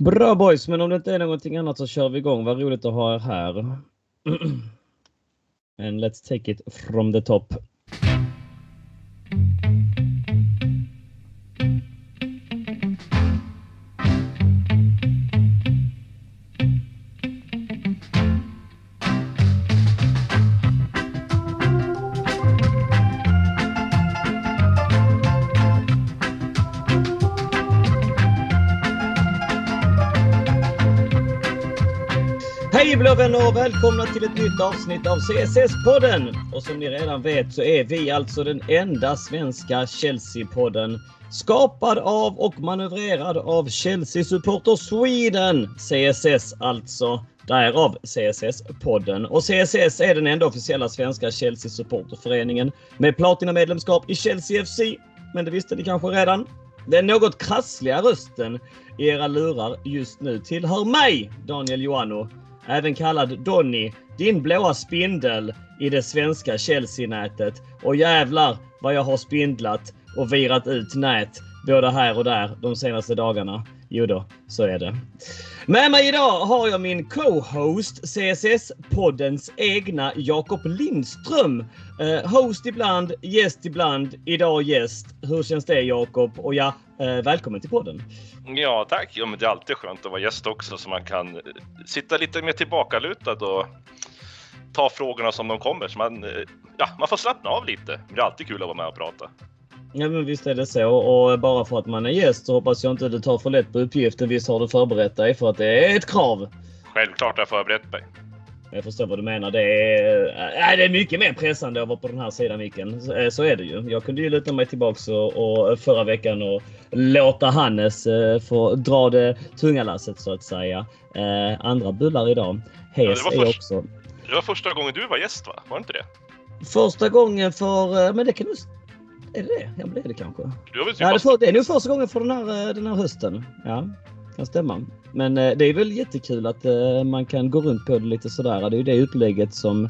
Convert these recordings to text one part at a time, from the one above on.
Bra boys, men om det inte är någonting annat så kör vi igång. Vad roligt att ha er här. And let's take it from the top. Vänner och välkomna till ett nytt avsnitt av CSS-podden. Och som ni redan vet så är vi alltså den enda svenska Chelsea-podden. Skapad av och manövrerad av Chelsea Supporter Sweden. CSS alltså. Därav CSS-podden. Och CSS är den enda officiella svenska Chelsea supporterföreningen med platinamedlemskap i Chelsea FC. Men det visste ni kanske redan. Den något krassliga rösten i era lurar just nu tillhör mig, Daniel Joanno. Även kallad Donny, din blåa spindel i det svenska Chelsea-nätet. Och jävlar vad jag har spindlat och virat ut nät både här och där de senaste dagarna. Jo då, så är det. Med mig idag har jag min co-host CSS-poddens egna Jakob Lindström. Eh, host ibland, gäst ibland, idag gäst. Hur känns det Jakob? Och ja, eh, välkommen till podden. Ja, tack. Ja, men det är alltid skönt att vara gäst också så man kan eh, sitta lite mer tillbakalutad och ta frågorna som de kommer. Så man, eh, ja, man får slappna av lite. Det är alltid kul att vara med och prata. Ja men visst är det så och bara för att man är gäst så hoppas jag inte du tar för lätt på uppgiften. Visst har du förberett dig för att det är ett krav? Självklart har jag förberett mig. Jag förstår vad du menar. Det är, äh, det är mycket mer pressande att vara på den här sidan micken. Så, så är det ju. Jag kunde ju luta mig tillbaks och, och förra veckan och låta Hannes uh, få dra det tunga lasset så att säga. Uh, andra bullar idag. Hes ja, är först, också. Det var första gången du var gäst va? Var det inte det? Första gången för, uh, men det kan du är det det? Ja, det är det kanske. Ja, det, för, det är nog första gången för den här, den här hösten. Ja, kan stämma. Men eh, det är väl jättekul att eh, man kan gå runt på det lite sådär. Det är ju det upplägget som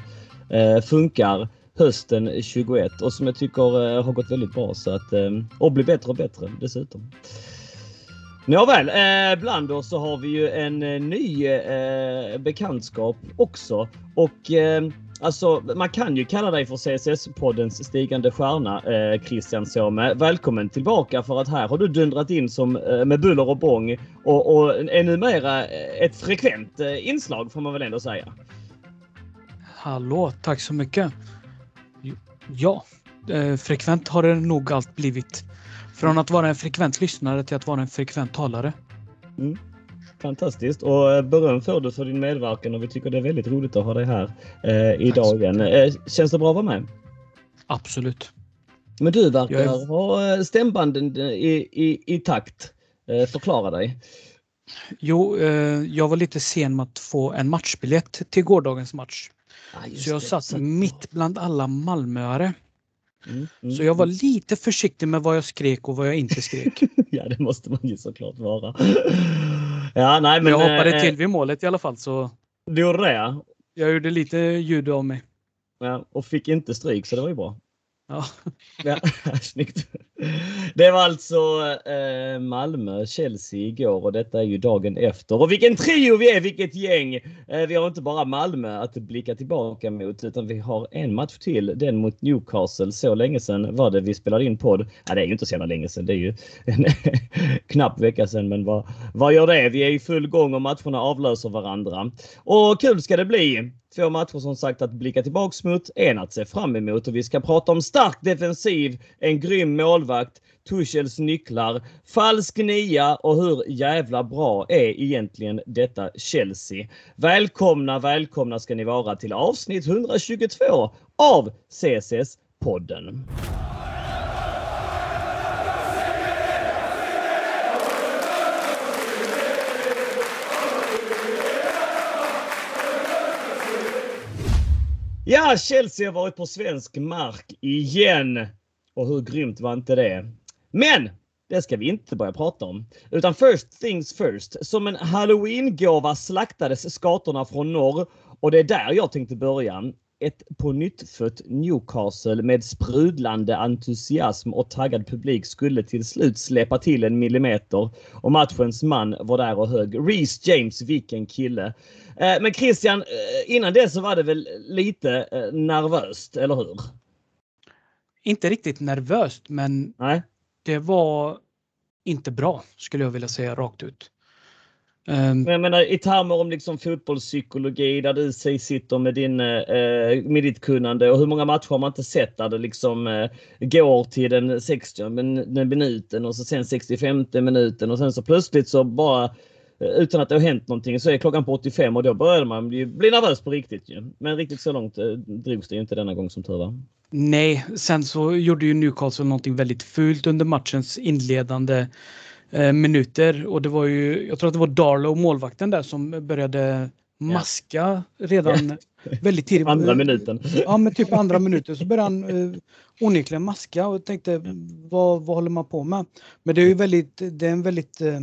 eh, funkar hösten 21 och som jag tycker eh, har gått väldigt bra så att eh, och blir bättre och bättre dessutom. Nåväl, eh, bland oss så har vi ju en eh, ny eh, bekantskap också och eh, Alltså, man kan ju kalla dig för CSS-poddens stigande stjärna, eh, Christian Såme. Välkommen tillbaka för att här har du dundrat in som eh, med buller och bång och, och är numera ett frekvent eh, inslag får man väl ändå säga. Hallå, tack så mycket. Ja, eh, frekvent har det nog allt blivit. Från att vara en frekvent lyssnare till att vara en frekvent talare. Mm. Fantastiskt och eh, beröm får du för din medverkan och vi tycker det är väldigt roligt att ha dig här eh, idag igen. Eh, känns det bra att vara med? Absolut. Men du verkar är... ha eh, stämbanden i, i, i takt. Eh, förklara dig. Jo, eh, jag var lite sen med att få en matchbiljett till gårdagens match. Ah, så jag satt mitt bland alla Malmöare. Mm, mm, så jag var mm. lite försiktig med vad jag skrek och vad jag inte skrek. ja, det måste man ju såklart vara. ja, nej, men, jag hoppade äh, till vid målet i alla fall. Så du gjorde det? Jag gjorde lite ljud av mig. Ja, och fick inte stryk så det var ju bra. Ja. ja snyggt. Det var alltså eh, Malmö, Chelsea igår och detta är ju dagen efter. Och vilken trio vi är, vilket gäng! Eh, vi har inte bara Malmö att blicka tillbaka mot utan vi har en match till, den mot Newcastle. Så länge sedan var det vi spelade in podd. Ja, det är ju inte så jävla länge sedan, det är ju en knapp vecka sedan. Men vad, vad gör det? Vi är i full gång och matcherna avlöser varandra. Och kul ska det bli! Två matcher som sagt att blicka tillbaks mot, en att se fram emot och vi ska prata om stark defensiv, en grym målvakt, Tuchels nycklar, falsk nia och hur jävla bra är egentligen detta Chelsea? Välkomna, välkomna ska ni vara till avsnitt 122 av CSS-podden. Ja, Chelsea har varit på svensk mark igen. Och hur grymt var inte det? Men det ska vi inte börja prata om. Utan first things first. Som en halloween-gåva slaktades skatorna från norr och det är där jag tänkte börja. ett på nyttfött Newcastle med sprudlande entusiasm och taggad publik skulle till slut släppa till en millimeter och matchens man var där och hög. Reece James, vilken kille! Eh, men Christian, eh, innan det så var det väl lite eh, nervöst, eller hur? Inte riktigt nervöst, men Nej. det var inte bra skulle jag vilja säga rakt ut. Um, men jag menar i termer om liksom fotbollspsykologi där du sitter med, din, eh, med ditt kunnande och hur många matcher har man inte sett där det liksom eh, går till den 60 minuten och så sen 65 minuten och sen så plötsligt så bara eh, utan att det har hänt någonting så är klockan på 85 och då börjar man bli, bli nervös på riktigt. Ju. Men riktigt så långt drogs det inte denna gång som tur var. Nej, sen så gjorde ju Newcastle någonting väldigt fult under matchens inledande eh, minuter och det var ju, jag tror att det var Darlow, målvakten där, som började maska redan väldigt tidigt. Andra minuten. Ja, men typ andra minuten så började han eh, onekligen maska och tänkte vad, vad håller man på med? Men det är ju väldigt, det är en väldigt eh,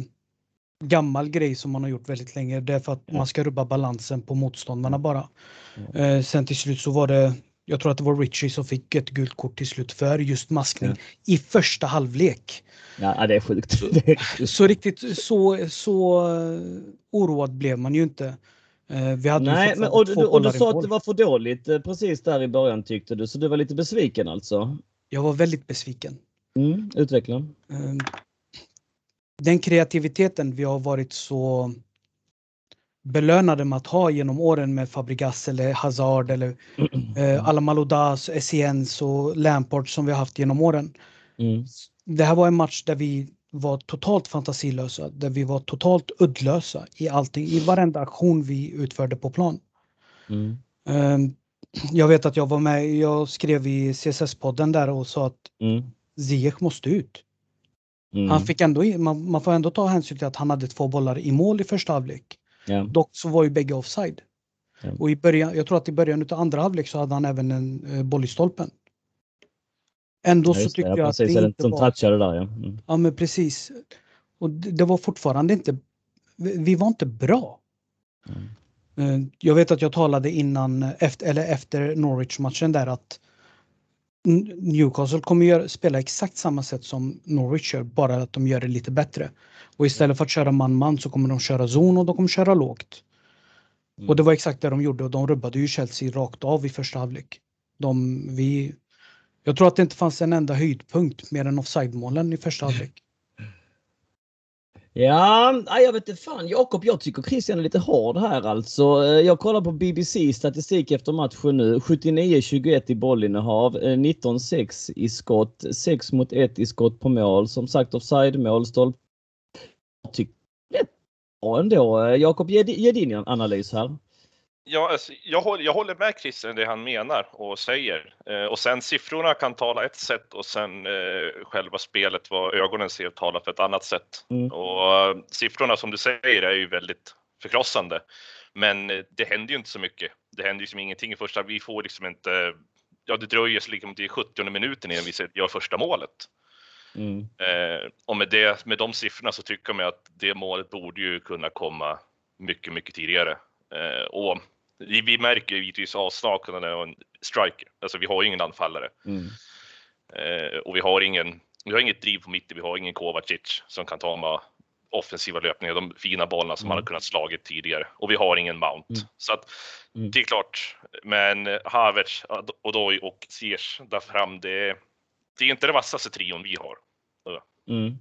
gammal grej som man har gjort väldigt länge. Det är för att man ska rubba balansen på motståndarna bara. Eh, sen till slut så var det jag tror att det var Richie som fick ett gult kort till slut för just maskning ja. i första halvlek. Ja, det är sjukt. Så, så riktigt så, så uh, oroad blev man ju inte. Uh, vi hade Nej, men, och, du, och du sa att det var för dåligt uh, precis där i början tyckte du, så du var lite besviken alltså? Jag var väldigt besviken. Mm, utveckla. Den kreativiteten vi har varit så belönade med att ha genom åren med Fabregas eller Hazard eller eh, alla Malodas, Essiens och Lampard som vi har haft genom åren. Mm. Det här var en match där vi var totalt fantasilösa, där vi var totalt uddlösa i allting, i varenda aktion vi utförde på plan. Mm. Um, jag vet att jag var med, jag skrev i CSS-podden där och sa att mm. Ziyech måste ut. Mm. Han fick ändå, man, man får ändå ta hänsyn till att han hade två bollar i mål i första halvlek. Ja. Dock så var ju bägge offside. Ja. Och i början, jag tror att i början av andra halvlek så hade han även en eh, boll i stolpen. Ändå ja, så tyckte jag att det inte som var... touchade där ja. Mm. Ja men precis. Och det, det, var fortfarande inte, vi var inte bra. Mm. Eh, jag vet att jag talade innan, efter, eller efter Norwich-matchen där att Newcastle kommer göra, spela exakt samma sätt som Norwich gör, bara att de gör det lite bättre. Och istället för att köra man-man så kommer de köra zon och de kommer köra lågt. Mm. Och det var exakt det de gjorde och de rubbade ju Chelsea rakt av i första halvlek. De, vi, jag tror att det inte fanns en enda höjdpunkt mer än offside-målen i första halvlek. Ja, jag vet inte fan Jakob, jag tycker Christian är lite hård här alltså. Eh, jag kollar på BBC statistik efter matchen nu. 79-21 i bollinnehav, eh, 19-6 i skott, 6 mot 1 i skott på mål. Som sagt offside-mål, stolp. Tycker det är bra ändå. Eh, Jakob, ge, ge din analys här. Ja, alltså, jag, håller, jag håller med Christian det han menar och säger. Eh, och sen siffrorna kan tala ett sätt och sen eh, själva spelet, vad ögonen ser, talar för ett annat sätt. Mm. Och eh, siffrorna som du säger är ju väldigt förkrossande. Men eh, det händer ju inte så mycket. Det händer ju som ingenting i första. Vi får liksom inte. Ja, det dröjer så liksom till 70 minuten innan vi gör första målet. Mm. Eh, och med det, med de siffrorna så tycker man att det målet borde ju kunna komma mycket, mycket tidigare. Eh, och vi, märker givetvis avsaknaden av en striker. Alltså vi har ju ingen anfallare. Mm. Eh, och vi har ingen, vi har inget driv på mitten, vi har ingen Kovacic som kan ta med offensiva löpningar, de fina bollarna som mm. man har kunnat slagit tidigare. Och vi har ingen Mount. Mm. Så att mm. det är klart, men Havertz och då och Ziyech där fram, det, det är inte det vassaste trion vi har. Mm.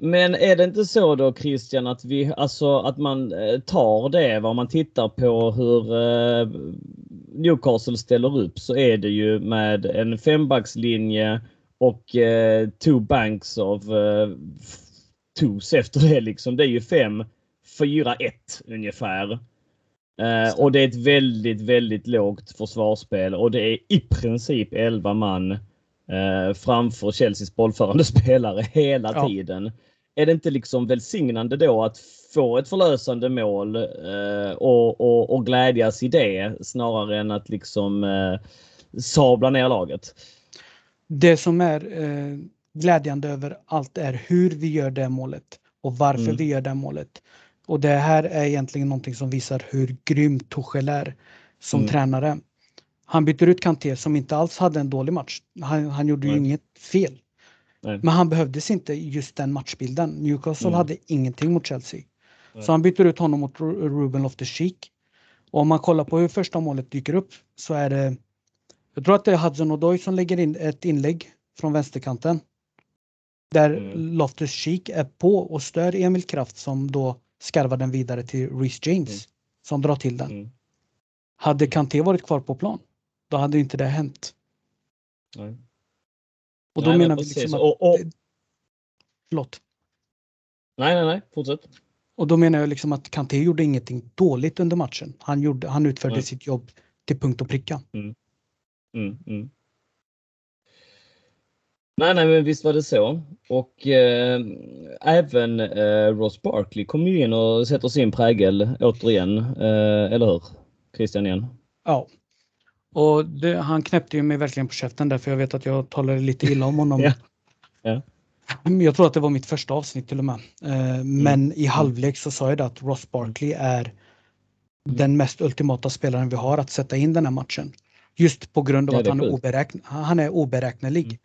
Men är det inte så då Christian att vi alltså att man eh, tar det vad man tittar på hur eh, Newcastle ställer upp så är det ju med en fembackslinje och eh, two banks of eh, twos efter det liksom. Det är ju 5 4 1 ungefär. Eh, och det är ett väldigt, väldigt lågt försvarsspel och det är i princip 11 man eh, framför Chelseas bollförande spelare hela ja. tiden är det inte liksom välsignande då att få ett förlösande mål eh, och, och, och glädjas i det snarare än att liksom eh, sabla ner laget? Det som är eh, glädjande över allt är hur vi gör det målet och varför mm. vi gör det målet. Och det här är egentligen någonting som visar hur grym Tuchel är. som mm. tränare. Han byter ut Kanté som inte alls hade en dålig match. Han, han gjorde ju Nej. inget fel. Nej. Men han behövdes inte just den matchbilden. Newcastle mm. hade ingenting mot Chelsea. Nej. Så han byter ut honom mot Ruben Loftus-Cheek. Och om man kollar på hur första målet dyker upp så är det jag tror att det är Hudson Odoi som lägger in ett inlägg från vänsterkanten. Där mm. Loftus Cheek är på och stör Emil Kraft som då skarvar den vidare till Reece James mm. som drar till den. Mm. Hade Kanté varit kvar på plan, då hade inte det hänt. Nej. Och då nej, menar vi liksom att... Och, och... Förlåt. Nej, nej, nej. Fortsätt. Och då menar jag liksom att Kanté gjorde ingenting dåligt under matchen. Han, gjorde, han utförde nej. sitt jobb till punkt och pricka. Mm. Mm, mm. Nej, nej, men visst var det så. Och eh, även eh, Ross Barkley kommer ju in och sätter sin prägel återigen. Eh, eller hur? Christian igen. Ja. Och det, han knäppte ju mig verkligen på käften där för jag vet att jag talade lite illa om honom. ja. Ja. Jag tror att det var mitt första avsnitt till och med. Eh, mm. Men i halvlek så sa jag det att Ross Barkley är den mest ultimata spelaren vi har att sätta in den här matchen. Just på grund av ja, att han är, oberäkn han är oberäknelig.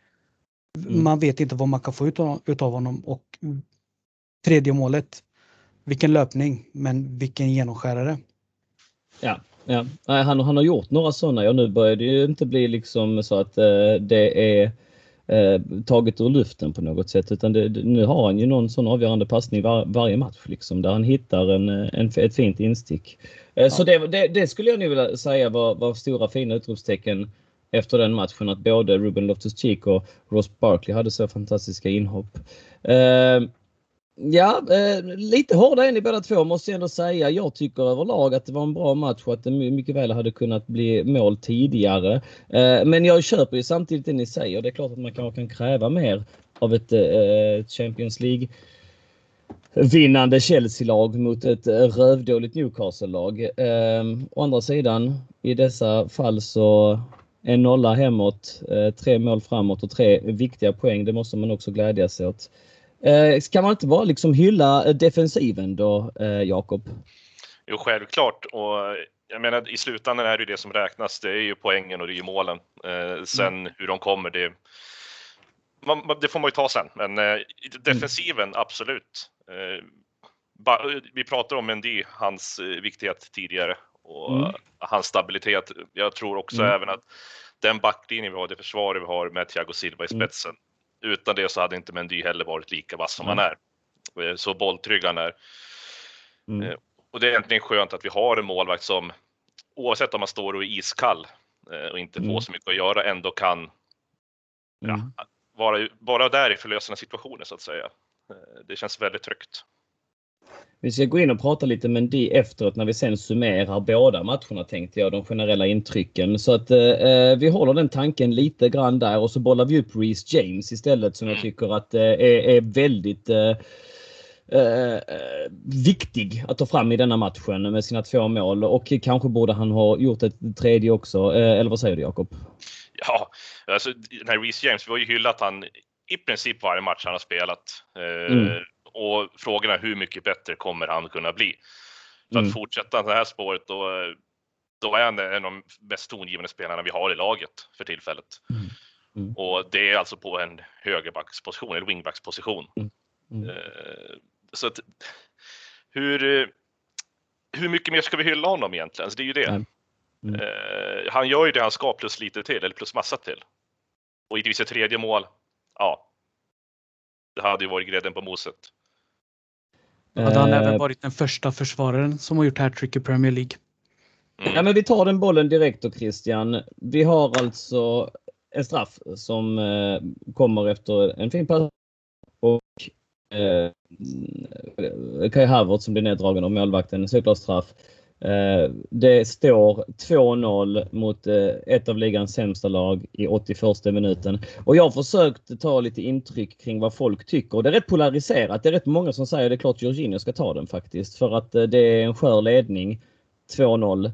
Mm. Mm. Man vet inte vad man kan få ut av, honom och tredje målet. Vilken löpning, men vilken genomskärare. Ja, ja. Nej, han, han har gjort några sådana. Ja, nu börjar det ju inte bli liksom så att eh, det är eh, taget ur luften på något sätt utan det, nu har han ju någon sån avgörande passning var, varje match liksom där han hittar en, en, ett fint instick. Eh, ja. Så det, det, det, skulle jag nu vilja säga var, var stora fina utropstecken efter den matchen att både Ruben Loftus-Cheek och Ross Barkley hade så fantastiska inhopp. Eh, ja, eh, lite hårda är ni båda två måste jag ändå säga. Jag tycker överlag att det var en bra match och att det mycket väl hade kunnat bli mål tidigare. Eh, men jag köper ju samtidigt det ni säger. Det är klart att man kanske kan kräva mer av ett eh, Champions League vinnande Chelsea-lag mot ett eh, rövdåligt Newcastle-lag. Eh, å andra sidan, i dessa fall så en nolla hemåt, eh, tre mål framåt och tre viktiga poäng. Det måste man också glädjas åt. Eh, ska man inte bara liksom hylla defensiven då, eh, Jakob? Jo, självklart. Och jag menar, i slutändan är det det som räknas. Det är ju poängen och det är ju målen. sen mm. hur de kommer, det, man, det får man ju ta sen. Men defensiven, mm. absolut. vi pratade om Mendy, hans viktighet tidigare och mm. hans stabilitet. Jag tror också mm. även att den backlinjen vi har, det försvaret vi har med Thiago Silva i mm. spetsen. Mm. Utan det så hade inte Mendy heller varit lika vass som han är. Eh, så bolltrygg han är. Mm. Eh, och det är egentligen skönt att vi har en målvakt som oavsett om man står och är iskall eh, och inte får mm. så mycket att göra ändå kan ja, vara, vara där i förlösande situationer så att säga. Det känns väldigt tryggt. Vi ska gå in och prata lite med Mendy efteråt när vi sen summerar båda matcherna tänkte jag, de generella intrycken. Så att eh, vi håller den tanken lite grann där och så bollar vi upp Reece James istället som jag mm. tycker att eh, är, är väldigt eh, Eh, viktig att ta fram i denna matchen med sina två mål och kanske borde han ha gjort ett tredje också. Eh, eller vad säger du Jakob? Ja, alltså den här Reece James, vi har ju hyllat han i princip varje match han har spelat. Eh, mm och frågan är hur mycket bättre kommer han kunna bli? För mm. att fortsätta det här spåret då, då är han en av de mest tongivande spelarna vi har i laget för tillfället. Mm. Mm. Och det är alltså på en högerbacksposition, eller wingbacksposition. Mm. mm. Eh, så att, hur, hur mycket mer ska vi hylla honom egentligen? Alltså det är ju det. Mm. Eh, han gör ju det han ska plus lite till, eller plus massa till. Och i sitt tredje mål, ja. Det hade ju varit grädden på moset. Hade han även eh, varit den första försvararen som har gjort hattrick i Premier League. Ja, men vi tar den bollen direkt då Christian. Vi har alltså en straff som eh, kommer efter en fin pass och eh, Kai Havertz som blir neddragen av målvakten. Såklart straff. Eh, det står 2-0 mot eh, ett av ligans sämsta lag i 81 minuten. Och jag har försökt ta lite intryck kring vad folk tycker. Och det är rätt polariserat. Det är rätt många som säger att det är klart Jorginho ska ta den faktiskt. För att eh, det är en skör ledning. 2-0.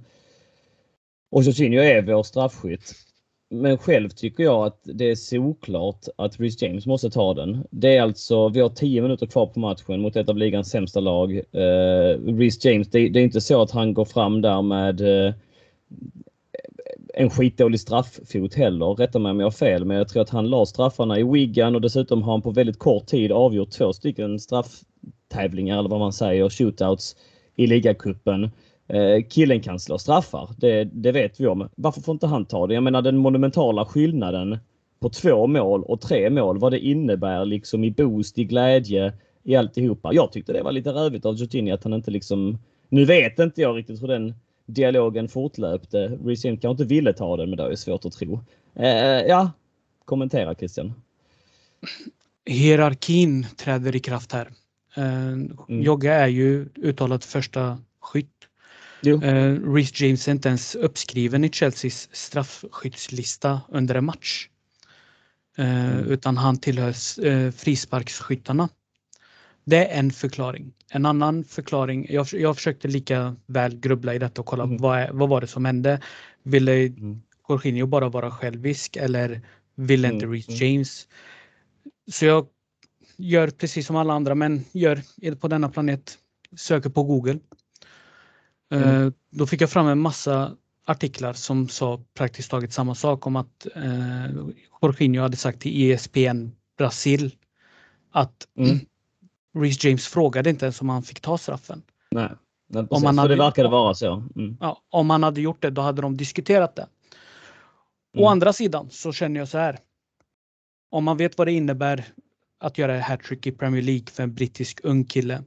Och Jorginho är vår straffskytt. Men själv tycker jag att det är såklart att Rhys James måste ta den. Det är alltså, vi har 10 minuter kvar på matchen mot ett av ligans sämsta lag. Uh, Rhys James, det, det, är inte så att han går fram där med uh, en skitdålig strafffot heller. Rätta mig om jag har fel, men jag tror att han la straffarna i Wigan och dessutom har han på väldigt kort tid avgjort två stycken strafftävlingar eller vad man säger, shootouts i ligacupen. Eh, killen kan slå straffar, det, det vet vi om. Varför får inte han ta det? Jag menar den monumentala skillnaden på två mål och tre mål, vad det innebär liksom i boost, i glädje, i alltihopa. Jag tyckte det var lite rövigt av Jorginho att han inte liksom... Nu vet inte jag riktigt hur den dialogen fortlöpte. Reece kanske inte ville ta den, men det är svårt att tro. Eh, ja, kommentera Christian. Hierarkin träder i kraft här. Eh, mm. Jogga är ju uttalat första skytt. Eh, Reece James är inte ens uppskriven i Chelseas straffskyttslista under en match. Eh, mm. Utan han tillhör eh, frisparksskyttarna. Det är en förklaring. En annan förklaring, jag, jag försökte lika väl grubbla i detta och kolla mm. vad, är, vad var det som hände. Ville mm. Jorginho bara vara självisk eller ville inte mm. Reece. James? Så jag gör precis som alla andra men gör på denna planet, söker på Google. Mm. Uh, då fick jag fram en massa artiklar som sa praktiskt taget samma sak om att uh, Jorginho hade sagt till ESPN Brasil att mm. Reece James frågade inte ens om han fick ta straffen. Nej, men om han hade, det verkade vara så. Mm. Ja, om han hade gjort det, då hade de diskuterat det. Mm. Å andra sidan så känner jag så här. Om man vet vad det innebär att göra hattrick i Premier League för en brittisk ung kille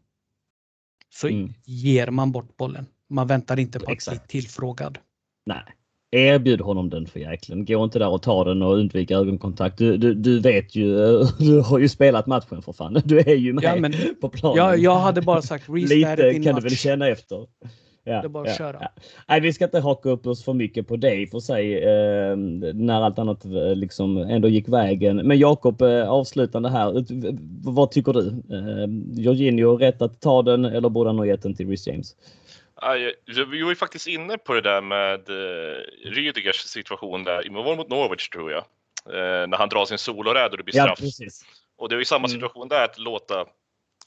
så mm. ger man bort bollen. Man väntar inte på att bli tillfrågad. Nej, Erbjud honom den för jäklen. Gå inte där och ta den och undvik ögonkontakt. Du, du, du vet ju, du har ju spelat matchen för fan. Du är ju med ja, men, på planen. Ja, jag hade bara sagt Lite kan match. du väl känna efter. Ja, det är bara att ja, köra. Ja. Nej, vi ska inte haka upp oss för mycket på det för sig eh, när allt annat eh, liksom ändå gick vägen. Men Jakob, eh, avslutande här. Vad tycker du? Eh, Jorginho rätt att ta den eller borde han ha gett den till Rhys James? Vi var ju faktiskt inne på det där med uh, Rüdigers situation där, det var mot Norwich tror jag, uh, när han drar sin soloräd och det blir straff. Ja, och det är ju samma mm. situation där, att låta,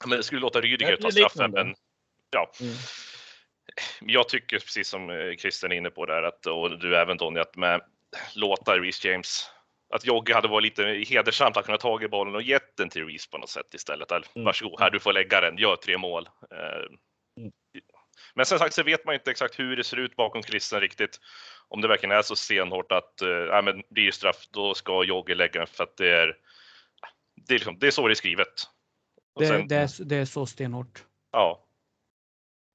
men skulle låta Rüdiger ta straffen. Men, ja. Mm. Jag tycker precis som eh, Christian är inne på där, att, och du även Tony, att med låta Reece James att Jogge hade varit lite hedersamt att kunna tagit bollen och gett den till Reece på något sätt istället. Mm. Varsågod, här du får lägga den, gör tre mål. Men som sagt så vet man inte exakt hur det ser ut bakom kulissen riktigt. Om det verkligen är så stenhårt att äh, men blir straff, då ska Jogge lägga den för att det är, det är, liksom, det är så det är skrivet. Det, sen, det, är, det är så stenhårt. Ja.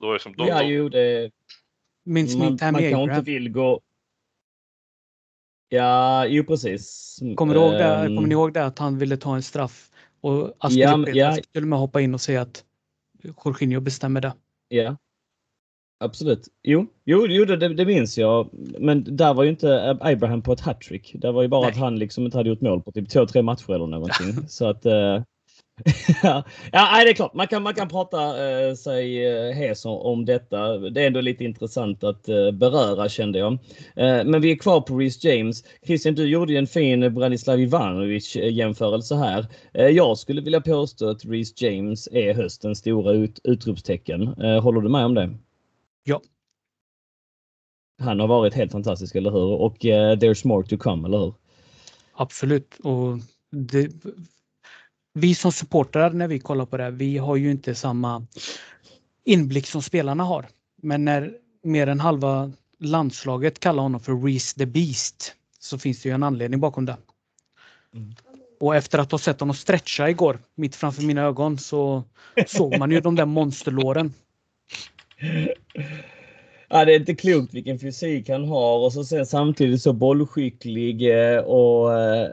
Då är det som, då, ja, jo, det... Minns man, man kanske inte vill gå... Ja, jo precis. Kommer, du ihåg det, um... kommer ni ihåg det att han ville ta en straff och Astrid ja, ja. skulle med hoppa in och säga att Jorginho bestämmer det. Ja, Absolut. Jo, jo, jo det, det minns jag. Men där var ju inte Abraham på ett hattrick. Det var ju bara Nej. att han liksom inte hade gjort mål på typ två, tre matcher eller någonting. Så att... Eh, ja, det är klart. Man kan, man kan prata eh, sig eh, hes om detta. Det är ändå lite intressant att eh, beröra kände jag. Eh, men vi är kvar på Reece James. Christian, du gjorde ju en fin Branislav Ivanovic eh, jämförelse här. Eh, jag skulle vilja påstå att Reece James är höstens stora ut, utropstecken. håller du med om det? Ja. Han har varit helt fantastisk, eller hur? Och uh, there's more to come, eller hur? Absolut. Och det, vi som supportrar när vi kollar på det här, vi har ju inte samma inblick som spelarna har. Men när mer än halva landslaget kallar honom för Reese the Beast så finns det ju en anledning bakom det. Mm. Och efter att ha sett honom stretcha igår mitt framför mina ögon så såg man ju de där monsterlåren. Ja, det är inte klokt vilken fysik han har. Och så sen samtidigt så bollskicklig eh, och eh,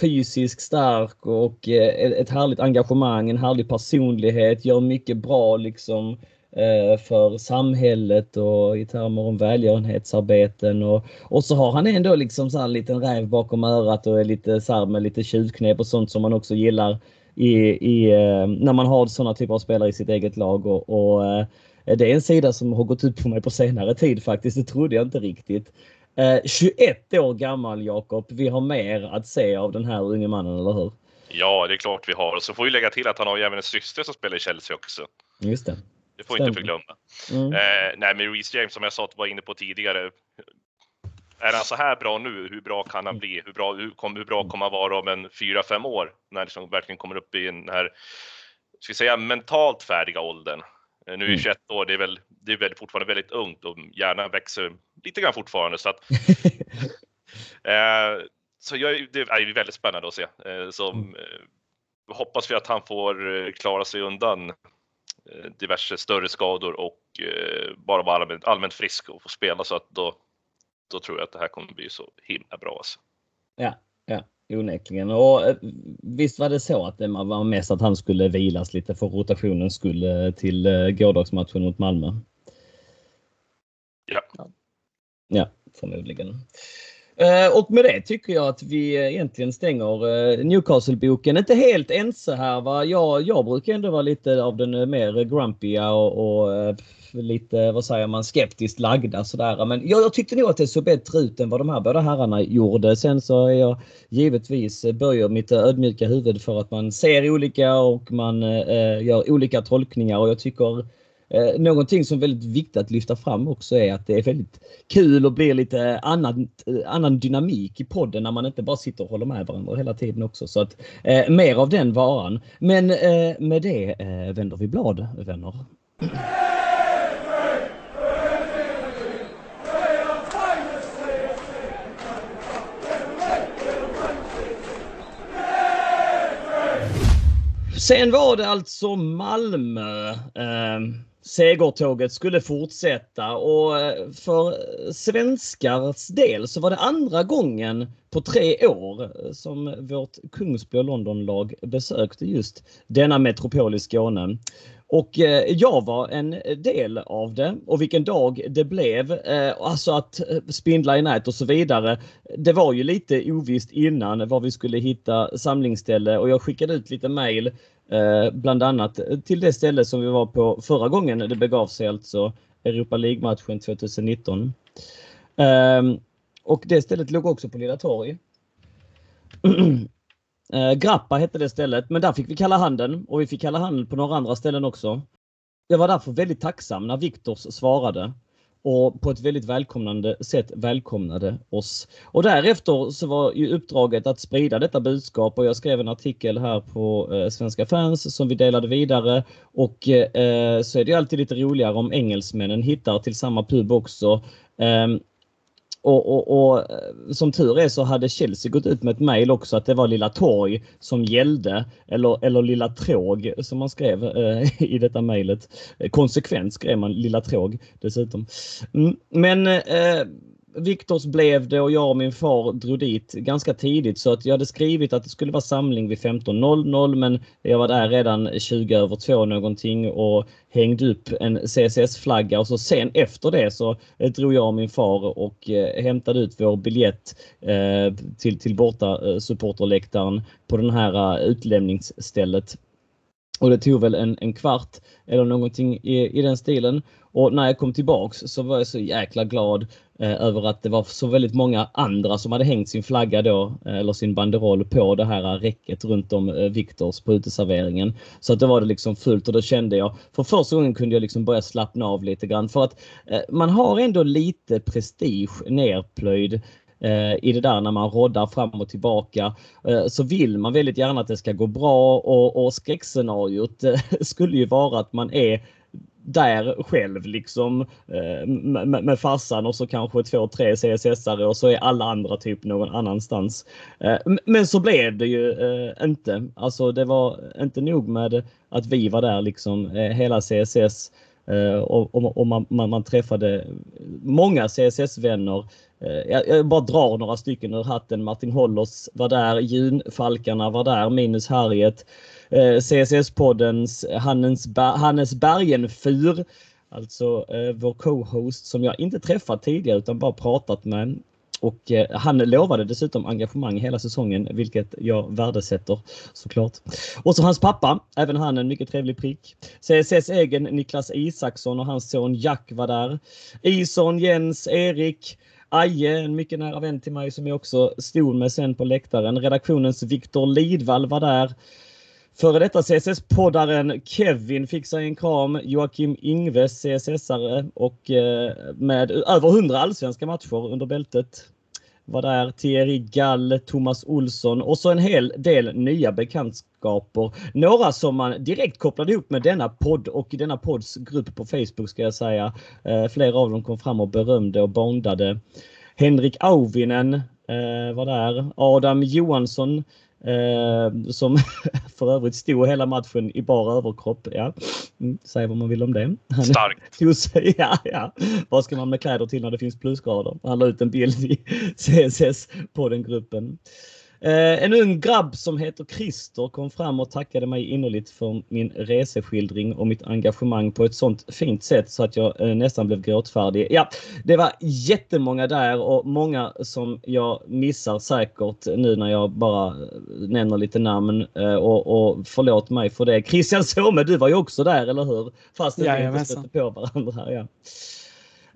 fysiskt stark och eh, ett härligt engagemang, en härlig personlighet, gör mycket bra liksom för samhället och i termer om välgörenhetsarbeten. Och, och så har han ändå liksom så här en liten räv bakom örat och är lite så här med lite tjuvknep och sånt som man också gillar i, i när man har sådana typer av spelare i sitt eget lag och, och Eh, det är en sida som har gått ut på mig på senare tid faktiskt. Det trodde jag inte riktigt. 21 eh, år gammal Jakob. Vi har mer att se av den här unge mannen, eller hur? Ja, det är klart vi har. Och så får vi lägga till att han har ju även en syster som spelar i Chelsea också. Just det. Det får vi inte förglömma. Mm. Eh, nej, men Reece James som jag sa var inne på tidigare. Är han så här bra nu, hur bra kan han bli? Hur bra, hur, kom, hur bra kommer han vara om en fyra fem år? När han liksom verkligen kommer upp i den här, ska vi säga mentalt färdiga åldern. Eh, nu är 21 mm. år, det är väl, det är väl fortfarande väldigt ungt och hjärnan växer lite grann fortfarande. Så, att, eh, så jag, det är väldigt spännande att se. Eh, så, mm. eh, hoppas vi att han får eh, klara sig undan eh, diverse större skador och bara vara allmänt, allmänt frisk och få spela så att då, då tror jag att det här kommer bli så himla bra. Alltså. Ja, ja. Onekligen. Och eh, visst var det så att det var mest att han skulle vilas lite för rotationen skulle till eh, gårdagsmatchen mot Malmö? Ja. Ja, förmodligen. Eh, och med det tycker jag att vi egentligen stänger eh, Newcastle-boken. Inte helt ense här va. Jag, jag brukar ändå vara lite av den eh, mer grumpya och, och lite, vad säger man, skeptiskt lagda sådär. Men jag, jag tyckte nog att det såg bättre ut än vad de här båda herrarna gjorde. Sen så är jag givetvis böjer mitt ödmjuka huvud för att man ser olika och man eh, gör olika tolkningar och jag tycker eh, Någonting som är väldigt viktigt att lyfta fram också är att det är väldigt kul och blir lite annan, eh, annan dynamik i podden när man inte bara sitter och håller med varandra hela tiden också. Så att eh, mer av den varan. Men eh, med det eh, vänder vi blad vänner. Sen var det alltså Malmö. Eh, segertåget skulle fortsätta och eh, för svenskars del så var det andra gången på tre år eh, som vårt Kungsblå Londonlag besökte just denna metropol i Skåne. Och eh, jag var en del av det och vilken dag det blev. Alltså att spindla i nät och så vidare. Det var ju lite ovisst innan var vi skulle hitta samlingsställe och jag skickade ut lite mail Eh, bland annat eh, till det ställe som vi var på förra gången det begav sig, alltså Europa League-matchen 2019. Ehm, och det stället låg också på Lilla Torg. Eh, Grappa hette det stället, men där fick vi kalla handen och vi fick kalla handen på några andra ställen också. Jag var därför väldigt tacksam när Viktors svarade och på ett väldigt välkomnande sätt välkomnade oss. Och därefter så var ju uppdraget att sprida detta budskap och jag skrev en artikel här på eh, Svenska fans som vi delade vidare och eh, så är det alltid lite roligare om engelsmännen hittar till samma pub också. Ehm, och, och, och, eh, som tur är så hade Chelsea gått ut med ett mejl också att det var Lilla Torg som gällde. Eller, eller Lilla Tråg som man skrev eh, i detta mejlet. Konsekvent skrev man Lilla Tråg dessutom. Mm, men eh, Viktors blev det och jag och min far drog dit ganska tidigt så att jag hade skrivit att det skulle vara samling vid 15.00 men jag var där redan 20 över 2 någonting och hängde upp en CSS-flagga och så sen efter det så eh, drog jag och min far och eh, hämtade ut vår biljett eh, till, till borta supporterläktaren på den här utlämningsstället. Och det tog väl en, en kvart eller någonting i, i den stilen. Och när jag kom tillbaks så var jag så jäkla glad eh, över att det var så väldigt många andra som hade hängt sin flagga då, eh, eller sin banderoll på det här eh, räcket runt om eh, Viktors på uteserveringen. Så att då var det liksom fullt och då kände jag, för första gången kunde jag liksom börja slappna av lite grann för att eh, man har ändå lite prestige nerplöjd eh, i det där när man roddar fram och tillbaka eh, så vill man väldigt gärna att det ska gå bra och, och skräckscenariot skulle ju vara att man är där själv liksom eh, med, med farsan och så kanske två, tre CSS-are och så är alla andra typ någon annanstans. Eh, men så blev det ju eh, inte. Alltså det var inte nog med att vi var där liksom hela CSS och, och, och man, man, man, träffade många CSS-vänner. Jag, jag, bara drar några stycken ur hatten. Martin Hollers var där, Junfalkarna var där, minus Harriet. Eh, CSS-poddens Hannes, Hannes Bergenfur. Alltså eh, vår co-host som jag inte träffat tidigare utan bara pratat med. Och eh, han lovade dessutom engagemang hela säsongen, vilket jag värdesätter såklart. Och så hans pappa, även han en mycket trevlig prick. CSS egen Niklas Isaksson och hans son Jack var där. Ison, Jens, Erik, Aje, en mycket nära vän till mig som jag också stod med sen på läktaren. Redaktionens Viktor Lidvall var där. Före detta CSS-poddaren Kevin fick sig en kram. Joakim Ingves, CSS-are och eh, med över 100 allsvenska matcher under bältet. Var där Thierry Gall, Thomas Olsson och så en hel del nya bekantskaper. Några som man direkt kopplade ihop med denna podd och denna podds grupp på Facebook ska jag säga. Eh, flera av dem kom fram och berömde och bondade. Henrik Auvinen eh, var där. Adam Johansson Eh, som för övrigt stod hela matchen i bara överkropp. Ja, mm, säg vad man vill om det. Starkt! Sig, ja, ja. Vad ska man med kläder till när det finns plusgrader? Han la ut en bild i CSS på den gruppen. Eh, en ung grabb som heter Christer kom fram och tackade mig innerligt för min reseskildring och mitt engagemang på ett sånt fint sätt så att jag eh, nästan blev gråtfärdig. Ja, det var jättemånga där och många som jag missar säkert nu när jag bara nämner lite namn och, och förlåt mig för det. Christian Somme, du var ju också där, eller hur? Fast vi inte stötte på varandra. Ja.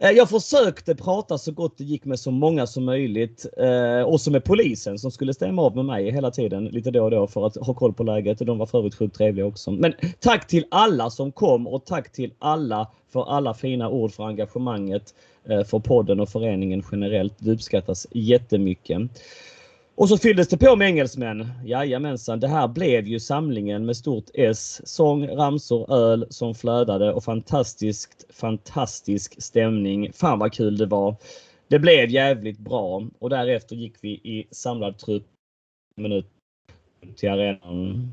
Eh, jag försökte prata så gott det gick med så många som möjligt. Eh, och så med polisen som skulle stämma av med mig hela tiden lite då och då för att ha koll på läget. De var för övrigt sjukt trevliga också. Men tack till alla som kom och tack till alla för alla fina ord för engagemanget eh, för podden och föreningen generellt. Det uppskattas jättemycket. Och så fylldes det på med engelsmän. Jajamensan, det här blev ju samlingen med stort S. Sång, ramsor, öl som flödade och fantastiskt, fantastisk stämning. Fan vad kul det var. Det blev jävligt bra och därefter gick vi i samlad trupp minut till arenan.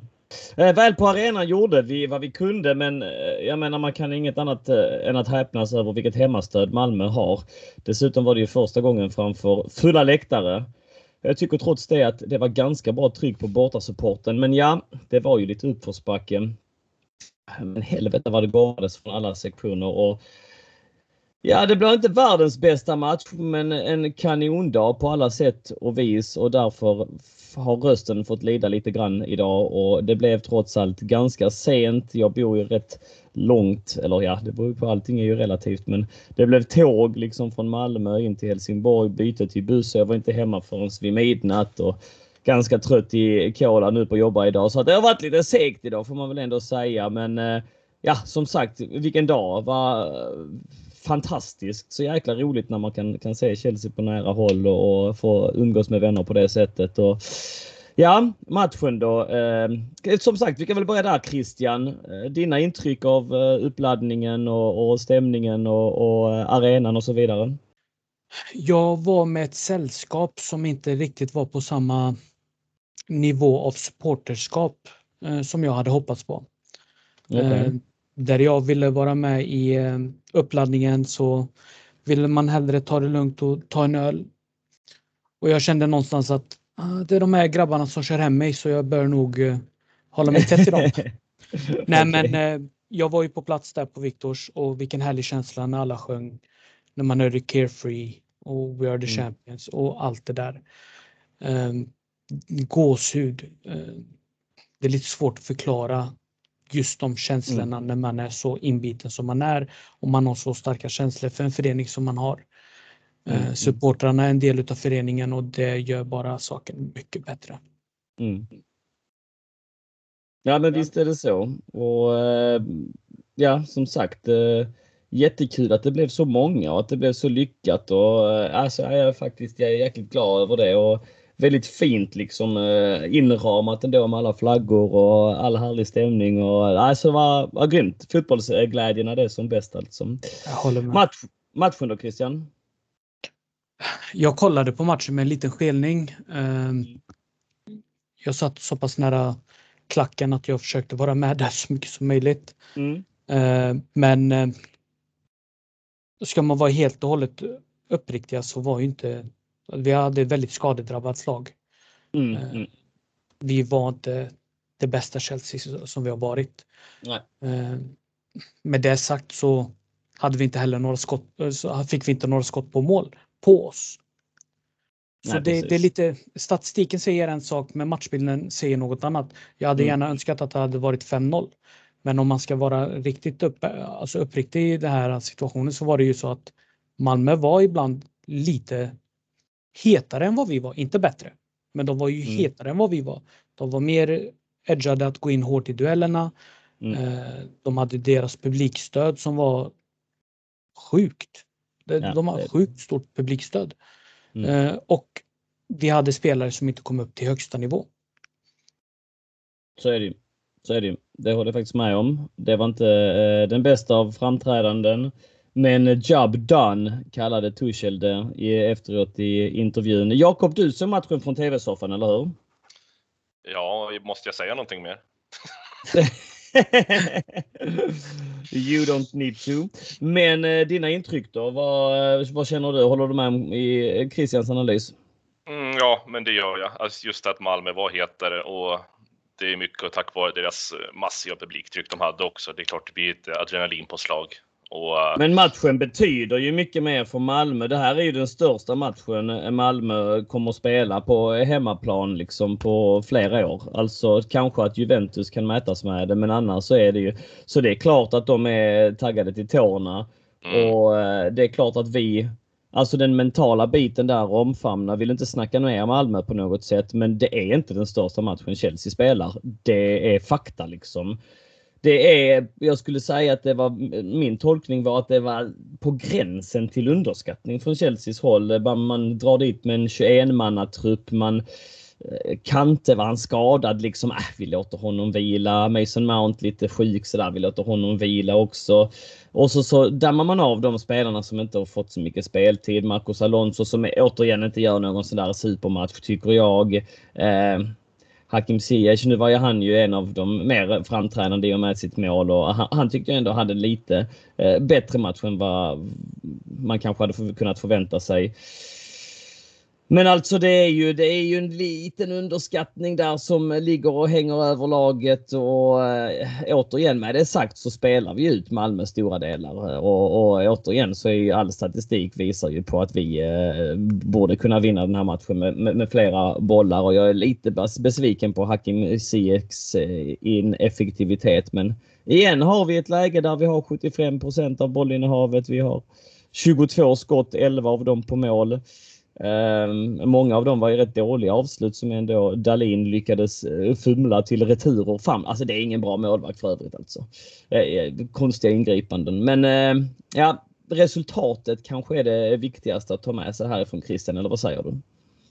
Eh, väl på arenan gjorde vi vad vi kunde men eh, jag menar man kan inget annat eh, än att häpnas över vilket hemmastöd Malmö har. Dessutom var det ju första gången framför fulla läktare. Jag tycker trots det att det var ganska bra tryck på bortasupporten. Men ja, det var ju lite uppförsbacke. Men helvete vad det gåades från alla sektioner. Och ja, det blir inte världens bästa match, men en kanondag på alla sätt och vis och därför har rösten fått lida lite grann idag och det blev trots allt ganska sent. Jag bor ju rätt långt, eller ja, det beror på allting är ju relativt, men det blev tåg liksom från Malmö in till Helsingborg, byte till buss. Jag var inte hemma förrän vid midnatt och ganska trött i kola nu på jobba idag. Så det har varit lite segt idag får man väl ändå säga. Men eh, ja, som sagt, vilken dag. Var fantastiskt. Så jäkla roligt när man kan, kan se Chelsea på nära håll och, och få umgås med vänner på det sättet. Och, Ja, matchen då. Eh, som sagt, vi kan väl börja där Christian. Eh, dina intryck av eh, uppladdningen och, och stämningen och, och, arenan och så vidare? Jag var med ett sällskap som inte riktigt var på samma nivå av supporterskap som jag hade hoppats på. Okay. där jag ville vara med i uppladdningen så ville man hellre ta det lugnt och ta en öl. Och jag kände någonstans att det är de här grabbarna som kör hem mig så jag bör nog uh, hålla mig tätt till dem. Nej men uh, jag var ju på plats där på Viktors och vilken härlig känsla när alla sjöng. När man hörde Carefree och We are the mm. champions och allt det där. Um, gåshud. Uh, det är lite svårt att förklara just de känslorna mm. när man är så inbiten som man är och man har så starka känslor för en förening som man har. Mm. Eh, supportrarna är en del av föreningen och det gör bara saken mycket bättre. Mm. Ja men visst är det så. Och eh, ja som sagt eh, jättekul att det blev så många och att det blev så lyckat och alltså jag är faktiskt jag är jäkligt glad över det och väldigt fint liksom inramat ändå med alla flaggor och all härlig stämning och alltså det var, var grymt. Fotbollsglädjen är det som bäst alltså. Jag håller med. Match, matchen då Christian? Jag kollade på matchen med en liten skelning. Ehm, jag satt så pass nära klacken att jag försökte vara med där så mycket som möjligt. Mm. Ehm, men eh, ska man vara helt och hållet uppriktiga så var ju inte vi hade ett väldigt skadedrabbat lag. Mm, ehm, mm. Vi var inte det bästa Chelsea som vi har varit. Nej. Med det sagt så hade vi inte heller några skott, så fick vi inte några skott på mål på oss. Så Nej, det, det, är lite, statistiken säger en sak men matchbilden säger något annat. Jag hade mm. gärna önskat att det hade varit 5-0. Men om man ska vara riktigt upp, alltså uppriktig i den här situationen så var det ju så att Malmö var ibland lite hetare än vad vi var, inte bättre. Men de var ju mm. hetare än vad vi var. De var mer edgade att gå in hårt i duellerna. Mm. Eh, de hade deras publikstöd som var sjukt. De, ja, de har sjukt stort publikstöd. Mm. Eh, och vi hade spelare som inte kom upp till högsta nivå. Så är det ju. Så är det ju. Det håller jag faktiskt med om. Det var inte eh, den bästa av framträdanden. Men job done kallade Tuchel det efteråt i intervjun. Jakob, du såg matchen från TV-soffan, eller hur? Ja, måste jag säga någonting mer? you don't need to. Men eh, dina intryck då? Vad, eh, vad känner du? Håller du med i eh, Christians analys? Mm, ja, men det gör jag. Alltså just att Malmö var hetare och det är mycket tack vare deras eh, massiva publiktryck de hade också. Det är klart det blir ett adrenalinpåslag. Och, eh, Men matchen betyder ju mycket mer för Malmö. Det här är ju den största matchen Malmö kommer att spela på hemmaplan liksom på flera år. Alltså kanske att Juventus kan mätas med det, men annars så är det ju så det är klart att de är taggade till tårna. Mm. Och eh, det är klart att vi Alltså den mentala biten där omfamnar, vill inte snacka ner Malmö på något sätt, men det är inte den största matchen Chelsea spelar. Det är fakta liksom det är, jag skulle säga att det var, min tolkning var att det var på gränsen till underskattning från Chelseas håll. Man drar dit med en 21-mannatrupp, man eh, Kante var han skadad liksom. Äh, vi låter honom vila. Mason Mount lite sjuk sådär. Vi låter honom vila också. Och så, så dammar man av de spelarna som inte har fått så mycket speltid. Marcos Alonso som återigen inte gör någon sån där supermatch tycker jag. Eh, Hakim Ziyech, nu var ju han ju en av de mer framträdande i och med sitt mål och han, han tyckte jag ändå hade lite eh, bättre match än vad man kanske hade kunnat förvänta sig. Men alltså det är ju, det är ju en liten underskattning där som ligger och hänger över laget och äh, återigen med det sagt så spelar vi ut Malmö stora delar eh, och, och återigen så är ju all statistik visar ju på att vi äh, borde kunna vinna den här matchen med, med, med, flera bollar och jag är lite besviken på Hakim Ziyechs äh, ineffektivitet men igen har vi ett läge där vi har 75% av bollinnehavet. Vi har 22 skott, 11 av dem på mål. Um, många av dem var ju rätt dåliga avslut som ändå Dalin lyckades uh, fumla till returer fram. Alltså det är ingen bra målvakt för övrigt alltså. Uh, konstiga ingripanden. Men uh, ja, resultatet kanske är det viktigaste att ta med sig härifrån Christian, eller vad säger du?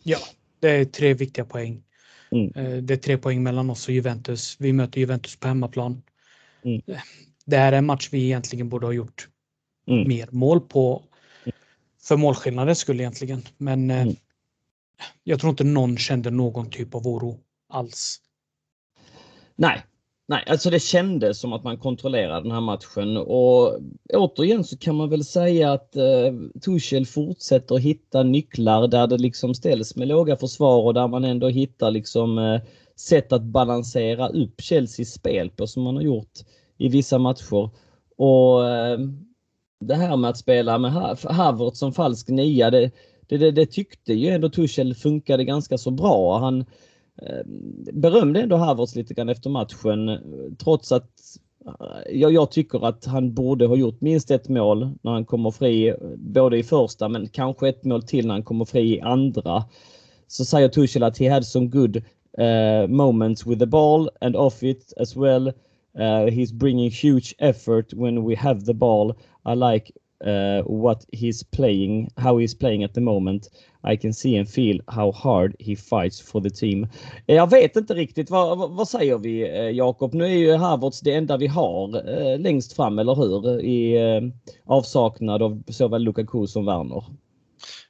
Ja, det är tre viktiga poäng. Mm. Eh, det är tre poäng mellan oss och Juventus. Vi möter Juventus på hemmaplan. Mm. Det här är en match vi egentligen borde ha gjort mm. mer mål på för målskillnadens skull egentligen. Men eh, mm. jag tror inte någon kände någon typ av oro alls. Nej, Nej, alltså det kändes som att man kontrollerade den här matchen och återigen så kan man väl säga att eh, Tuchel fortsätter hitta nycklar där det liksom ställs med låga försvar och där man ändå hittar liksom eh, sätt att balansera upp Chelseas spel på som man har gjort i vissa matcher. Och eh, det här med att spela med Havertz som falsk nia, det, det, det, det, tyckte ju ändå Tuchel funkade ganska så bra. Han eh, berömde ändå Havertz lite grann efter matchen trots att eh, jag, jag, tycker att han borde ha gjort minst ett mål när han kommer fri, både i första men kanske ett mål till när han kommer fri i andra. Så säger Tuchel att he had some good uh, moments with the ball and off it as well. Uh, he's bringing huge effort when we have the ball. I like uh, what he's playing, how he's playing at the moment. I can see and feel how hard he fights for the team. Eh, jag vet inte riktigt, vad, vad, säger vi eh, Jakob? Nu är ju Havertz det enda vi har eh, längst fram, eller hur? I eh, avsaknad av såväl Lukaku som Werner.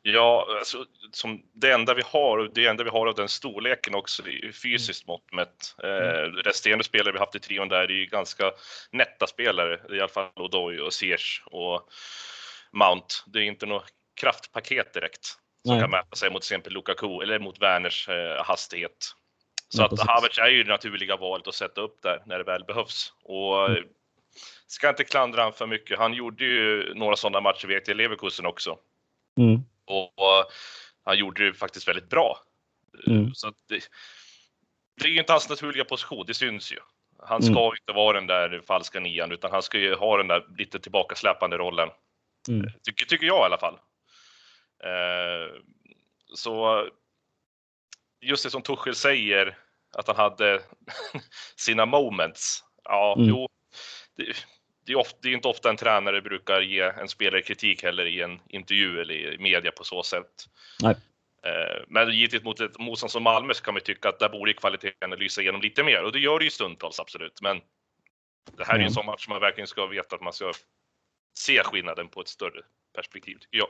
Ja, alltså, som det enda vi har, det enda vi har av den storleken också fysiskt mått mätt. Eh, mm. resterande spelare vi haft i trion där är ju ganska nätta spelare, i alla fall Odoi och Ziyech och Mount. Det är inte något kraftpaket direkt som Nej. kan mäta sig mot till exempel Lukaku eller mot Werners eh, hastighet. Så ja, att Havertz är ju det naturliga valet att sätta upp där när det väl behövs. Och mm. ska inte klandra honom för mycket. Han gjorde ju några sådana matcher vet jag i Leverkusen också. Mm. Och, och, han gjorde det faktiskt väldigt bra. Mm. Så det, det är ju inte hans naturliga position, det syns ju. Han ska mm. inte vara den där falska nian utan han ska ju ha den där lite tillbakasläpande rollen. Mm. Tycker, tycker jag i alla fall. Eh, så just det som Tuchel säger, att han hade sina moments. Ja, mm. jo, det, det, är ofta, det är inte ofta en tränare brukar ge en spelare kritik heller i en intervju eller i media på så sätt. Nej. Eh, men givetvis mot ett motstånd som Malmö så kan man tycka att där borde kvaliteten lysa igenom lite mer och det gör det ju stundtals absolut. Men det här är ju en sån match man verkligen ska veta att man ska se skillnaden på ett större perspektiv. Ja.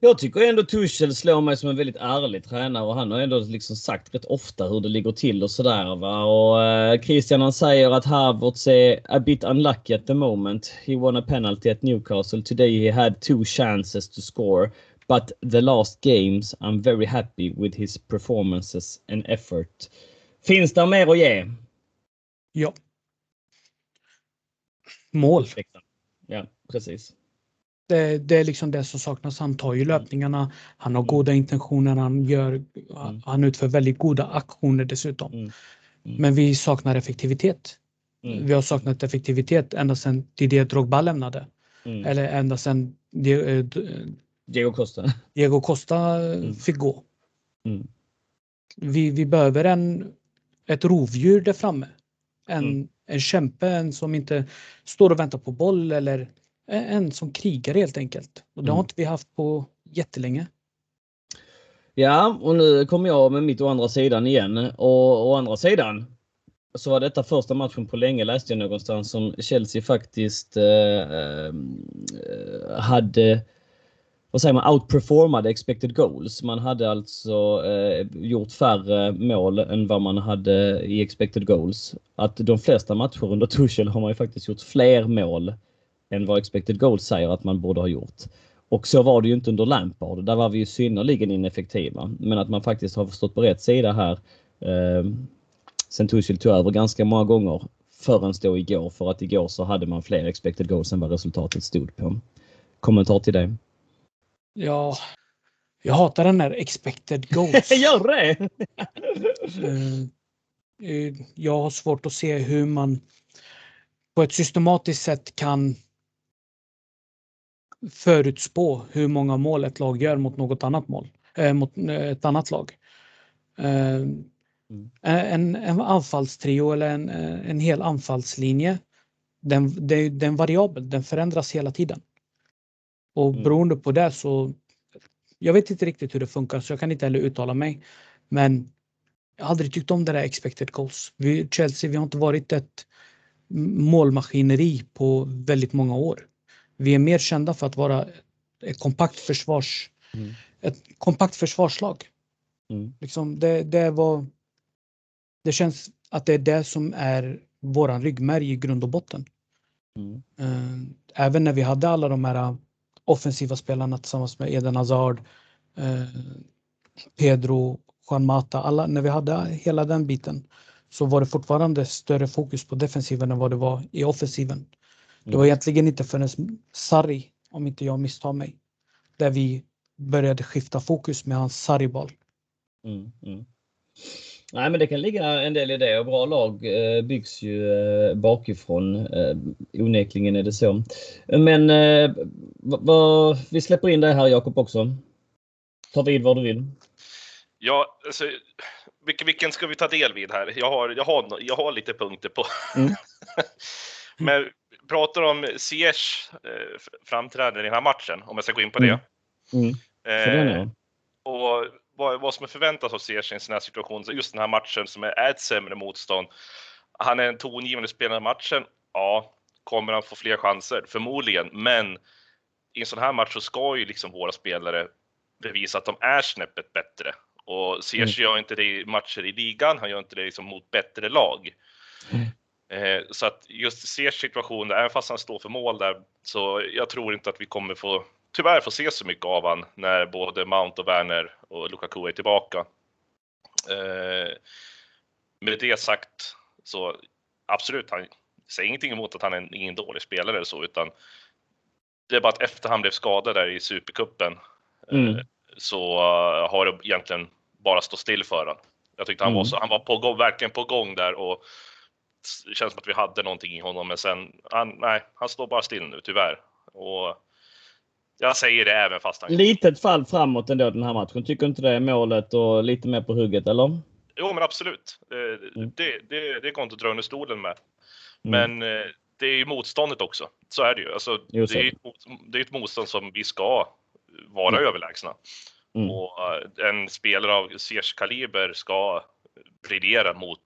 Jag tycker ändå Tuchel slår mig som en väldigt ärlig tränare och han har ändå liksom sagt rätt ofta hur det ligger till och sådär. Va? Och eh, Christian han säger att Havertz är a bit unlucky at the moment. He won a penalty at Newcastle. Today he had two chances to score. But the last games I'm very happy with his performances and effort. Finns det mer att ge? Ja. Mål. Ja, precis. Det, det, är liksom det som saknas. Han tar ju mm. löpningarna, han har mm. goda intentioner, han, gör, mm. han utför väldigt goda aktioner dessutom. Men vi saknar effektivitet. Vi har saknat effektivitet ända sedan Didier Drogba lämnade. Eller ända sedan eh, Diego Costa, Diego Costa fick gå. Vi, vi behöver en, ett rovdjur där framme. En, en kämpe, en som inte står och väntar på boll eller en som krigar helt enkelt. Och det har mm. inte vi haft på jättelänge. Ja, och nu kommer jag med mitt å andra sidan igen. Och å andra sidan så var detta första matchen på länge läste jag någonstans som Chelsea faktiskt eh, eh, hade vad säger man, outperformade expected goals. Man hade alltså eh, gjort färre mål än vad man hade i expected goals. Att de flesta matcher under Tuchel har man ju faktiskt gjort fler mål än vad expected goals säger att man borde ha gjort. Och så var det ju inte under Lampard. Där var vi ju synnerligen ineffektiva. Men att man faktiskt har stått på rätt sida här. Eh, sen Tuchel tog över ganska många gånger förrän då igår. För att igår så hade man fler expected goals än vad resultatet stod på. Kommentar till det? Ja, jag hatar den här expected goals. Gör det? Eh, eh, jag har svårt att se hur man på ett systematiskt sätt kan förutspå hur många mål ett lag gör mot något annat mål, äh, mot ett annat lag. Äh, mm. En, en anfallstrio eller en, en hel anfallslinje, den, den är variabel, den förändras hela tiden. Och mm. beroende på det så, jag vet inte riktigt hur det funkar så jag kan inte heller uttala mig. Men jag har aldrig tyckt om det där expected goals. Vi, Chelsea, vi har inte varit ett målmaskineri på väldigt många år. Vi är mer kända för att vara ett kompakt försvars, mm. ett kompakt försvarslag. Mm. Liksom det, det, var, det känns att det är det som är våran ryggmärg i grund och botten. Mm. Eh, även när vi hade alla de här offensiva spelarna tillsammans med Eden Hazard, eh, Pedro, Juan Mata, alla, när vi hade hela den biten så var det fortfarande större fokus på defensiven än vad det var i offensiven. Det var egentligen inte förrän Sarri, om inte jag misstar mig, där vi började skifta fokus med hans Sarri-boll. Mm, mm. Nej men det kan ligga en del i det och bra lag eh, byggs ju eh, bakifrån. Eh, onekligen är det så. Men vi släpper in dig här Jakob också. Ta vid var du vill. Ja, alltså, vilken, vilken ska vi ta del vid här? Jag har, jag har, jag har lite punkter på. Mm. Men pratar om Ziyech eh, framträdande i den här matchen, om jag ska gå in på det. Mm. Mm. Eh, och vad, vad som är förväntat av Ziyech i en sån här situation, just den här matchen som är ett sämre motstånd. Han är en tongivande spelare i matchen. Ja, kommer han få fler chanser? Förmodligen, men i en sån här match så ska ju liksom våra spelare bevisa att de är snäppet bättre. Och Ziyech mm. gör inte det i matcher i ligan, han gör inte det liksom mot bättre lag. Mm. Eh, så att just Ziyechs situation, även fast han står för mål där, så jag tror inte att vi kommer få, tyvärr få se så mycket av han när både Mount och Werner och Lukaku är tillbaka. Eh, med det sagt så absolut, han säger ingenting emot att han är ingen dålig spelare eller så, utan det är bara att efter han blev skadad där i Supercupen mm. eh, så har det egentligen bara stå still för honom. Jag tyckte han mm. var så, han var på gång, verkligen på gång där och det känns som att vi hade någonting i honom, men sen, han, nej, han står bara still nu tyvärr. Och jag säger det även fast han... Litet fall framåt ändå den här matchen. Tycker inte det är målet och lite mer på hugget, eller? jo men absolut. Eh, mm. Det, det, det går inte att dra under stolen med. Mm. Men eh, det är ju motståndet också. Så är det ju. Alltså, det, är ett, det är ett motstånd som vi ska vara mm. överlägsna. Mm. Och eh, en spelare av Ziyech kaliber ska briljera mot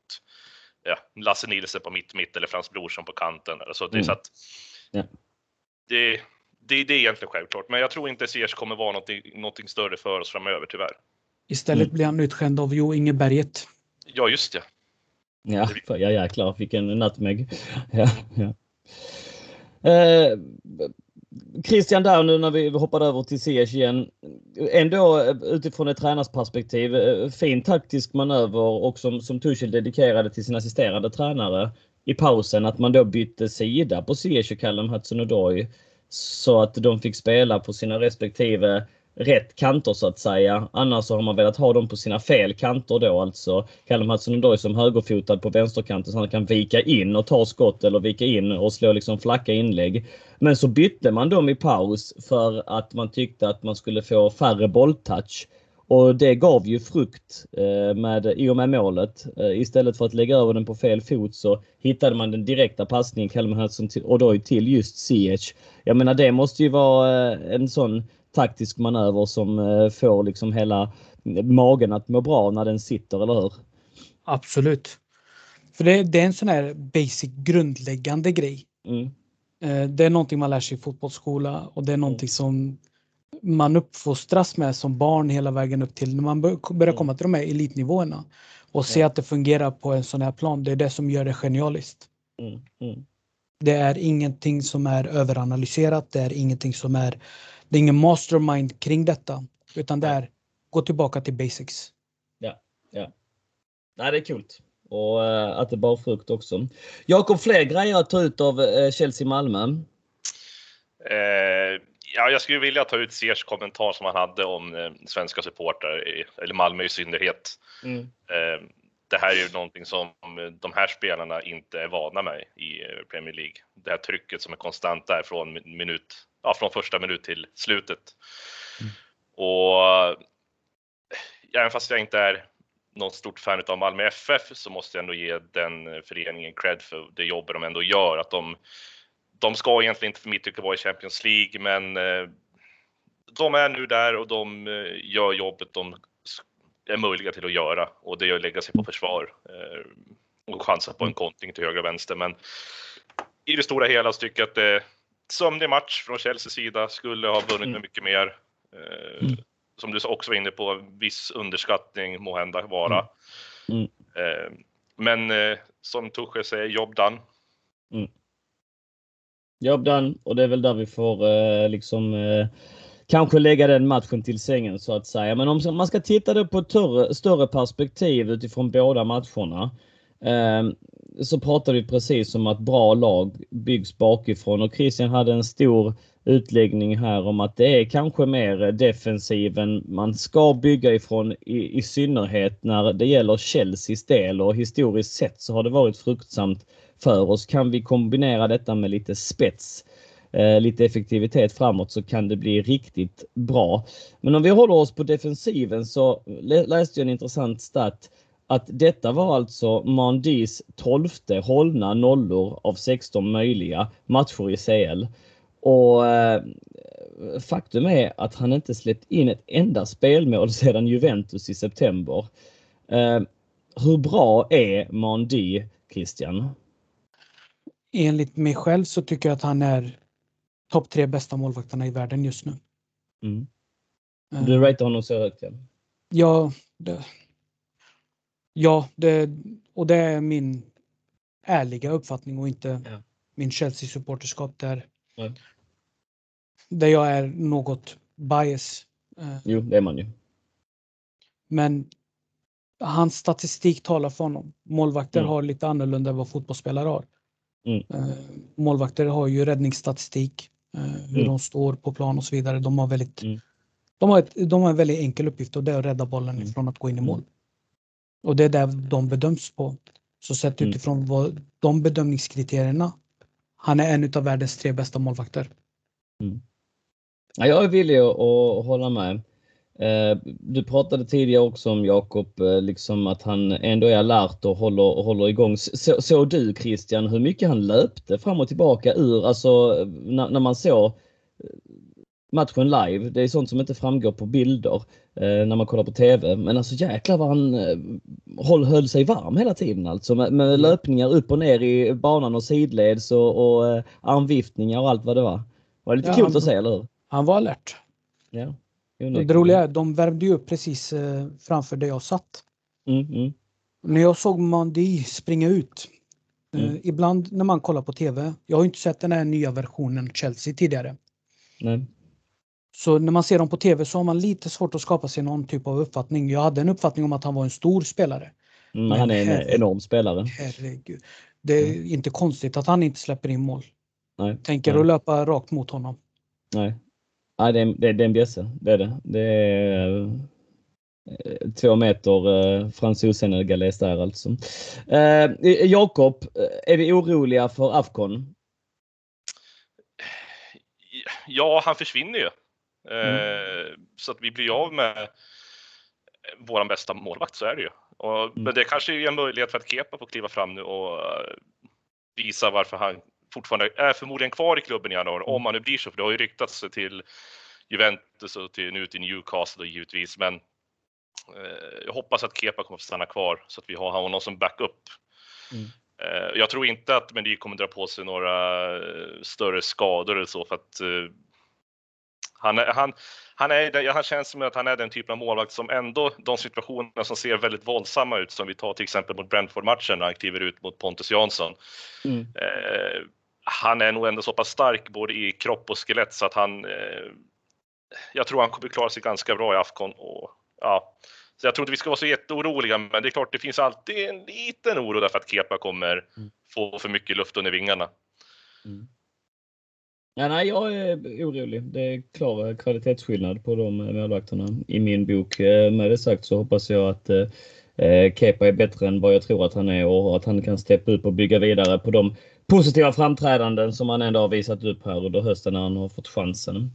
ja, Lasse Nilsson på mitt mitt eller Frans Brorsson på kanten. Alltså, det, mm. så att, ja. det, det, det är egentligen självklart, men jag tror inte Ziyech kommer vara någonting, någonting större för oss framöver tyvärr. Istället mm. blir han utskänd av Jo Inge Berget. Ja, just det. Ja, ja jäklar vilken nutmeg. Ja, ja. Eh, Christian där nu när vi hoppade över till Ziyech igen. Ändå eh, utifrån ett tränarperspektiv, eh, fin taktisk manöver och som, som Tuchel dedikerade till sin assisterande tränare i pausen att man då bytte sida på Ziyech och Callum Hudson-Odoi så att de fick spela på sina respektive rätt kanter så att säga. Annars så har man velat ha dem på sina fel kanter då alltså. Callum Hudson-Odoi som högerfotad på vänsterkanten så han kan vika in och ta skott eller vika in och slå liksom flacka inlägg. Men så bytte man dem i paus för att man tyckte att man skulle få färre bolltouch. Och det gav ju frukt eh, med, i och med målet. Eh, istället för att lägga över den på fel fot så hittade man den direkta passningen, Callum Hudson-Odoi till just Ziyech. Jag menar det måste ju vara eh, en sån taktisk manöver som eh, får liksom hela magen att må bra när den sitter, eller hur? Absolut. För det, det är en sån här basic grundläggande grej. Mm. Eh, det är någonting man lär sig i fotbollsskola och det är någonting mm. som man uppfostras med som barn hela vägen upp till när man börjar mm. komma till de här elitnivåerna och se att det fungerar på en sån här plan. Det är det som gör det genialiskt. Mm. Mm. Det är ingenting som är överanalyserat. Det är ingenting som är det är ingen mastermind kring detta, utan det är gå tillbaka till basics. Ja, ja. Nej, det är kul. Och uh, att det bar frukt också. Jakob, fler grejer att ta ut av uh, Chelsea-Malmö? Uh, ja, jag skulle vilja ta ut Sers kommentar som han hade om uh, svenska supportrar, eller Malmö i synnerhet. Mm. det här är ju någonting som de här spelarna inte är vana med i Premier League. Det här trycket som är konstant där från minut ja, från första minut till slutet. Mm. Och även fast jag inte är någon stort fan av Malmö FF så måste jag ändå ge den föreningen cred för det jobb de ändå gör. Att de, de ska egentligen inte för mitt tycke vara i Champions League, men eh, de är nu där och de eh, gör jobbet de är möjliga till att göra och det är att lägga sig på försvar eh, och chansa på en kontring till höger och vänster. Men i det stora hela så tycker jag att det sömnig match från Chelseas sida, skulle ha vunnit mm. med mycket mer. Eh, mm. Som du också var inne på, viss underskattning må hända vara. Mm. mm. Eh, men eh, som Tuchel säger, jobb done. Mm. Jobb done och det är väl där vi får eh, liksom eh, kanske lägga den matchen till sängen så att säga. Men om man ska titta det på ett större perspektiv utifrån båda matcherna. Så pratade vi precis om att bra lag byggs bakifrån och Christian hade en stor utläggning här om att det är kanske mer defensiven man ska bygga ifrån i, i synnerhet när det gäller Chelseas del och historiskt sett så har det varit fruktsamt för oss. Kan vi kombinera detta med lite spets eh, lite effektivitet framåt så kan det bli riktigt bra. Men om vi håller oss på defensiven så läste jag en intressant stat att detta var alltså Mandis tolfte hållna nollor av 16 möjliga matcher i CL. Och eh, faktum är att han inte släppt in ett enda spelmål sedan Juventus i september. Eh, hur bra är Mandi, Christian? Enligt mig själv så tycker jag att han är topp tre bästa målvakterna i världen just nu. Mm. Du ratear honom så högt? Ja, ja det, Ja, det, och det är min ärliga uppfattning och inte ja. min Chelsea-supporterskap där. Ja. Där jag är något bias. Eh. Jo, det är man ju. Men hans statistik talar för honom. Målvakter mm. har lite annorlunda än vad fotbollsspelare har. Mm. Eh, målvakter har ju räddningsstatistik, eh, hur mm. de står på plan och så vidare. De har väldigt mm. de, har ett, de har en väldigt enkel uppgift och det är att rädda bollen mm. från att gå in i mål. Och det är där de bedöms på. Så sett mm. utifrån vad, de bedömningskriterierna, han är en av världens tre bästa målvakter. Mm. Ja, jag är villig att, att hålla med. Eh, du pratade tidigare också om Jakob, eh, liksom att han ändå är alert och håller, håller igång. Så, såg du Christian hur mycket han löpte fram och tillbaka ur, alltså när, när man såg matchen live. Det är sånt som inte framgår på bilder eh, när man kollar på TV. Men alltså jäklar vad han eh, höll, höll sig varm hela tiden alltså med, med löpningar upp och ner i banan och sidleds och, och eh, armviftningar och allt vad det var. Det var lite ja, coolt han, att se, eller hur? Han var alert. Ja. Det roliga är, de värmde ju upp precis eh, framför där jag satt. Mm, mm. När jag såg Mandy springa ut, eh, mm. ibland när man kollar på TV, jag har inte sett den här nya versionen Chelsea tidigare. Nej. Så när man ser dem på TV så har man lite svårt att skapa sig någon typ av uppfattning. Jag hade en uppfattning om att han var en stor spelare. Mm, han är en herregud, enorm spelare. Herregud. Det är mm. inte konstigt att han inte släpper in mål. Nej, Tänker nej. att löpa rakt mot honom. Nej, nej det, är, det, det är en bjässe. Det är det. Det är eh, två meter eh, fransos-senegalese där alltså. Eh, Jakob, är vi oroliga för Afcon? Ja, han försvinner ju. Mm. Eh, så att vi blir av med våran bästa målvakt, så är det ju. Och, mm. Men det kanske är en möjlighet för att Kepa får kliva fram nu och uh, visa varför han fortfarande är förmodligen kvar i klubben i januari, om han nu blir så. För det har ju ryktats till Juventus och till, nu till Newcastle givetvis. Men uh, jag hoppas att Kepa kommer att stanna kvar så att vi har honom som backup. Mm. Uh, jag tror inte att Mendy kommer dra på sig några större skador eller så för att han, han, han, är, han känns som att han är den typen av målvakt som ändå de situationerna som ser väldigt våldsamma ut, som vi tar till exempel mot Brentford-matchen när han kliver ut mot Pontus Jansson. Mm. Eh, han är nog ändå så pass stark både i kropp och skelett så att han, eh, jag tror han kommer klara sig ganska bra i Afcon. Och, ja, så jag tror inte vi ska vara så jätteoroliga, men det är klart det finns alltid en liten oro därför att Kepa kommer mm. få för mycket luft under vingarna. Mm. Ja, nej, jag är orolig. Det är klar kvalitetsskillnad på de eh, målvakterna i min bok. Eh, med det sagt så hoppas jag att eh, Kepa är bättre än vad jag tror att han är och att han kan steppa upp och bygga vidare på de positiva framträdanden som han ändå har visat upp här under hösten när han har fått chansen.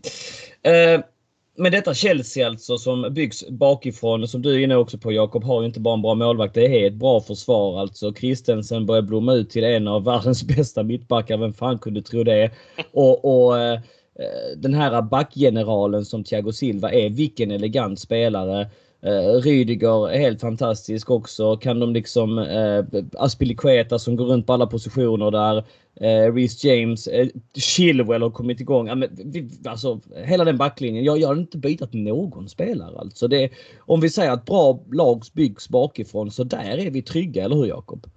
Men detta Chelsea alltså som byggs bakifrån, som du är inne också på Jakob, har ju inte bara en bra målvakt. Det är ett bra försvar alltså. Christensen börjar blomma ut till en av världens bästa mittbackar. Vem fan kunde tro det? Och, och eh, eh, den här backgeneralen som Thiago Silva är, vilken elegant spelare. Eh, Rydiger är helt fantastisk också. Kan de liksom eh, Aspilicueta som går runt på alla positioner där. Eh, Reece James, eh, Chilwell har kommit igång. Ja, men, vi, alltså, hela den backlinjen. Jag, jag har inte bytt någon spelare alltså. Det, om vi säger att bra lag byggs bakifrån så där är vi trygga, eller hur Jakob?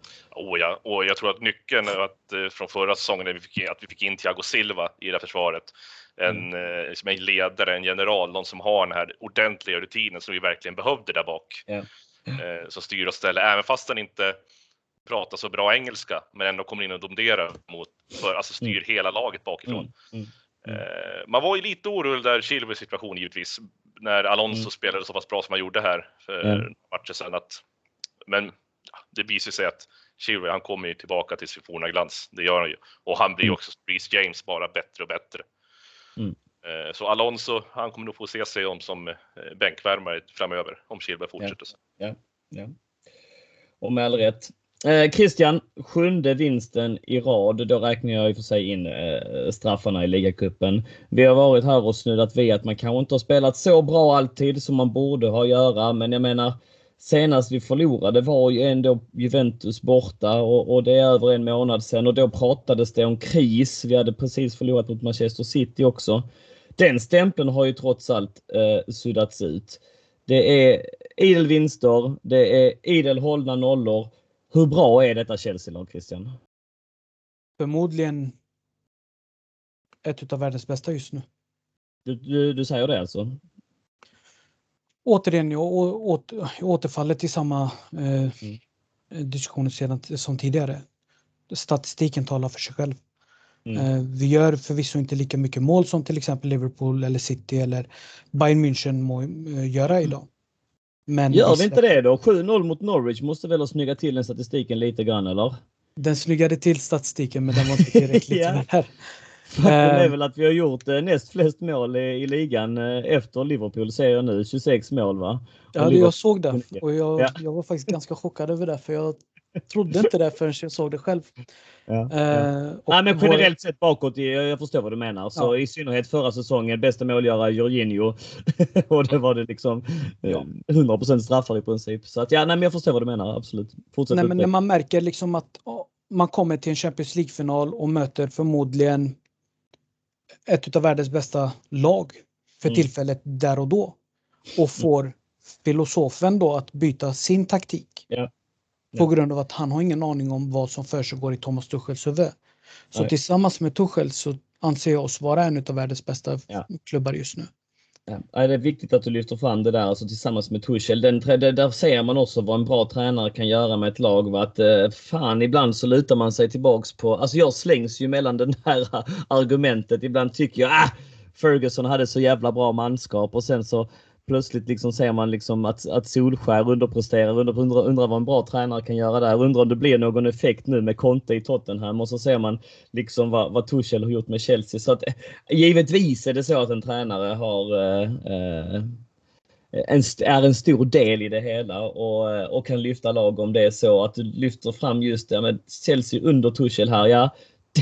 Oh ja, och jag tror att nyckeln är att, eh, från förra säsongen när vi fick, att vi fick in Thiago Silva i det här försvaret en, mm. eh, som en ledare, en general, någon som har den här ordentliga rutinen som vi verkligen behövde där bak. Yeah. Eh, som styr och ställer, även fast han inte pratar så bra engelska, men ändå kommer in och domderar mot, för, alltså styr mm. hela laget bakifrån. Mm. mm. Eh, man var ju lite orolig där Chilwells situation givetvis, när Alonso mm. spelade så pass bra som han gjorde här för mm. matcher sedan. Att, men det visar sig att Chilwell, han kommer ju tillbaka till sin forna glans. Det gör han ju. Och han blir också, Reece James, bara bättre och bättre. Mm. Eh, så Alonso, han kommer nog få se sig om som eh, bänkvärmare framöver om Kilberg fortsätter. Ja, ja, Och med all rätt. Eh, Christian, sjunde vinsten i rad. Då räknar jag i och för sig in eh, straffarna i ligacupen. Vi har varit här och snuddat vid att man kanske inte har spelat så bra alltid som man borde ha göra. Men jag menar, senast vi förlorade var ju ändå Juventus borta och, och, det är över en månad sedan och då pratades det om kris. Vi hade precis förlorat mot Manchester City också. Den stämpeln har ju trots allt eh, suddats ut. Det är idel vinster, det är idel hållna nollor. Hur bra är detta Chelsea-lag, Christian? Förmodligen ett av världens bästa just nu. Du, du, du säger det alltså? Återigen, jag återfaller till samma eh, mm. diskussioner sedan, som tidigare. Statistiken talar för sig själv. Mm. Eh, vi gör förvisso inte lika mycket mål som till exempel Liverpool eller City eller Bayern München må eh, göra mm. idag. Men Gör vi inte det då? 7-0 mot Norwich måste väl ha snyggat till den statistiken lite grann eller? Den snyggade till statistiken men den var inte tillräckligt. ja. Faktum är väl att vi har gjort näst flest mål i, i ligan efter Liverpool ser jag nu. 26 mål va? Ja, det jag såg det och jag, ja. jag var faktiskt ganska chockad över det för jag trodde inte det förrän jag såg det själv. Ja, uh, Nej, men generellt vår... sett bakåt, jag förstår vad du menar. Så ja. i synnerhet förra säsongen, bästa målgörare Jorginho. och det var det liksom ja. 100% straffar i princip. Så att ja, nej, men jag förstår vad du menar, absolut. Fortsätt nej, men när man märker liksom att oh, man kommer till en Champions League-final och möter förmodligen ett av världens bästa lag för mm. tillfället där och då. Och mm. får mm. filosofen då att byta sin taktik. Ja. På grund av att han har ingen aning om vad som försiggår i Thomas Tuchels huvud. Så Nej. tillsammans med Tuchel så anser jag oss vara en av världens bästa ja. klubbar just nu. Ja, det är viktigt att du lyfter fram det där alltså tillsammans med Tuchel. Den, det, där ser man också vad en bra tränare kan göra med ett lag. Att, eh, fan, ibland så lutar man sig tillbaks på... Alltså jag slängs ju mellan det här argumentet. Ibland tycker jag ah, Ferguson hade så jävla bra manskap och sen så plötsligt liksom ser man liksom att, att Solskär underpresterar. Undrar, undrar, undrar vad en bra tränare kan göra där. Undrar om det blir någon effekt nu med Conte i Tottenham och så ser man liksom vad, vad Tuchel har gjort med Chelsea. Så att, givetvis är det så att en tränare har eh, eh en, är en stor del i det hela och, eh, och kan lyfta lag om det är så att du lyfter fram just det med Chelsea under Tuchel här. Ja,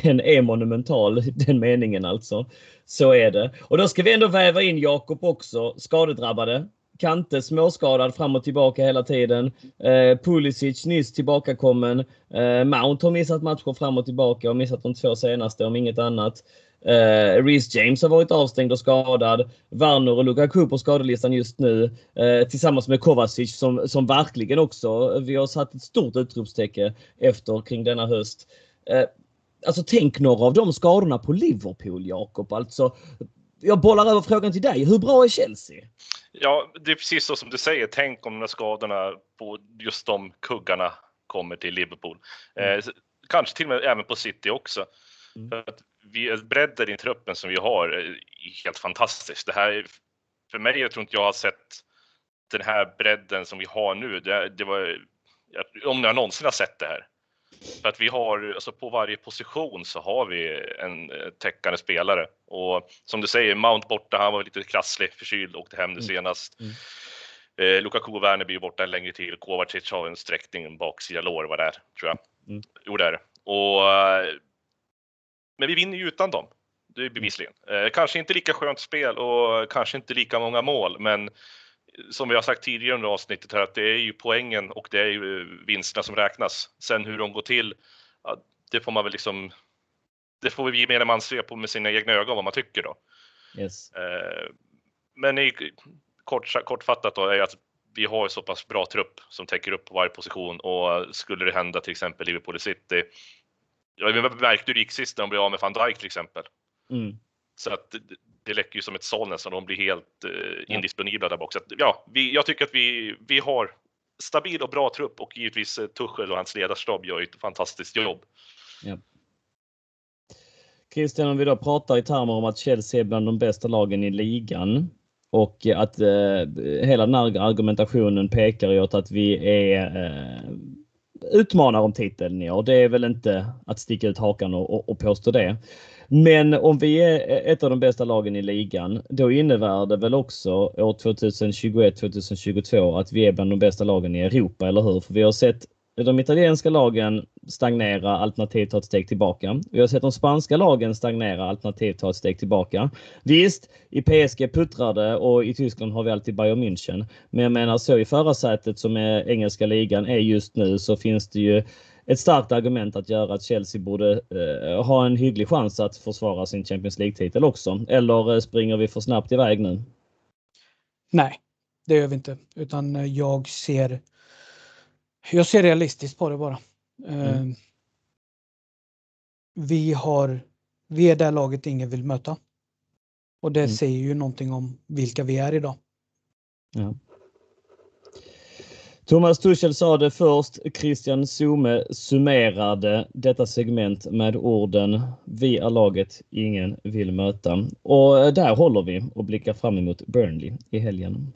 den är monumental, den meningen alltså. Så är det. Och då ska vi ändå väva in Jakob också, skadedrabbade. Kante småskadad fram och tillbaka hela tiden. Eh, Pulisic nyss tillbakakommen. Eh, Mount har missat matcher fram och tillbaka och missat de två senaste om inget annat. Eh, Reece James har varit avstängd och skadad. Werner och Lukaku på skadelistan just nu. Eh, tillsammans med Kovacic som, som verkligen också, vi har satt ett stort utropstecken efter kring denna höst. Eh, Alltså tänk några av de skadorna på Liverpool, Jakob. Alltså, jag bollar över frågan till dig. Hur bra är Chelsea? Ja, det är precis så som du säger. Tänk om de här skadorna på just de kuggarna kommer till Liverpool. Mm. Eh, kanske till och med även på City också. Mm. För att vi, bredden i truppen som vi har är helt fantastisk. Det här, för mig, jag tror inte jag har sett den här bredden som vi har nu. Det, det var, om jag någonsin har sett det här. För att vi har, alltså på varje position så har vi en eh, täckande spelare. Och som du säger, Mount borta, han var lite krasslig, förkyld, åkte hem nu mm. senast. Mm. Eh, Lukaku och Werner blir borta en längre tid. Kovacic har en sträckning, en baksida lår vad det är, tror jag. Mm. Jo, det är det. Och, eh, men vi vinner ju utan dem. Det är bevisligen. Eh, kanske inte lika skönt spel och kanske inte lika många mål, men som vi har sagt tidigare under avsnittet här, att det är ju poängen och det är ju vinsterna som räknas. Sen hur de går till, det får man väl liksom, det får vi gemene man se på med sina egna ögon vad man tycker då. Yes. Eh, men i, kort, kortfattat då är att vi har så pass bra trupp som täcker upp på varje position och skulle det hända till exempel Liverpool City. Ja, vi märkte hur det gick sist när de blev av med van Dijk till exempel. Mm. Så att det läcker ju som ett såll nästan. De blir helt eh, indisponibla där bak. Så att, ja, vi, jag tycker att vi, vi har stabil och bra trupp och givetvis eh, Tuchel och hans ledarstab gör ett fantastiskt jobb. Ja. Christian, om vi då pratar i termer om att Chelsea är bland de bästa lagen i ligan och att eh, hela den här argumentationen pekar ju åt att vi är eh, utmanar om titeln i år. Det är väl inte att sticka ut hakan och, och, och påstå det. Men om vi är ett av de bästa lagen i ligan, då innebär det väl också år 2021-2022 att vi är bland de bästa lagen i Europa, eller hur? För vi har sett de italienska lagen stagnera alternativt ta ett steg tillbaka. Vi har sett de spanska lagen stagnera alternativt ta ett steg tillbaka. Visst, i PSG puttrar det och i Tyskland har vi alltid Bayern München. Men jag menar så i förarsätet som är engelska ligan är just nu så finns det ju ett starkt argument att göra att Chelsea borde eh, ha en hygglig chans att försvara sin Champions League-titel också. Eller eh, springer vi för snabbt iväg nu? Nej, det gör vi inte. Utan eh, jag ser jag ser realistiskt på det bara. Mm. Eh, vi har vi är det laget ingen vill möta. Och det mm. säger ju någonting om vilka vi är idag. Ja. Thomas Tuchel sa det först. Christian Zome summerade detta segment med orden Vi är laget ingen vill möta. Och eh, där håller vi och blickar fram emot Burnley i helgen.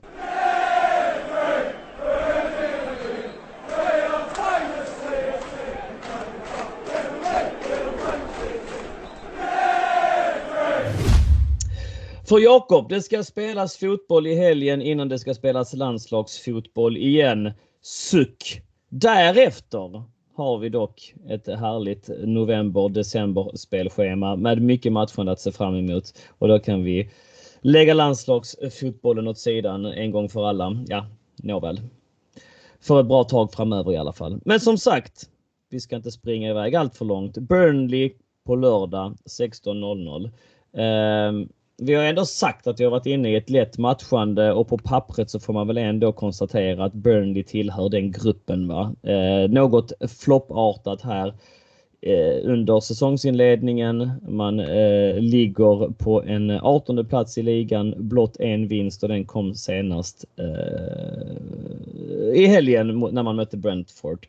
För Jakob, det ska spelas fotboll i helgen innan det ska spelas landslagsfotboll igen. Suck! Därefter har vi dock ett härligt november-december spelschema med mycket matchande att se fram emot och då kan vi lägga landslagsfotbollen åt sidan en gång för alla. Ja, nåväl. För ett bra tag framöver i alla fall. Men som sagt, vi ska inte springa iväg allt för långt. Burnley på lördag 16.00. Eh, vi har ändå sagt att vi har varit inne i ett lätt matchande och på pappret så får man väl ändå konstatera att Burnley tillhör den gruppen. Va? Eh, något floppartat här eh, under säsongsinledningen. Man eh, ligger på en 18 plats i ligan, blott en vinst och den kom senast eh, i helgen när man mötte Brentford.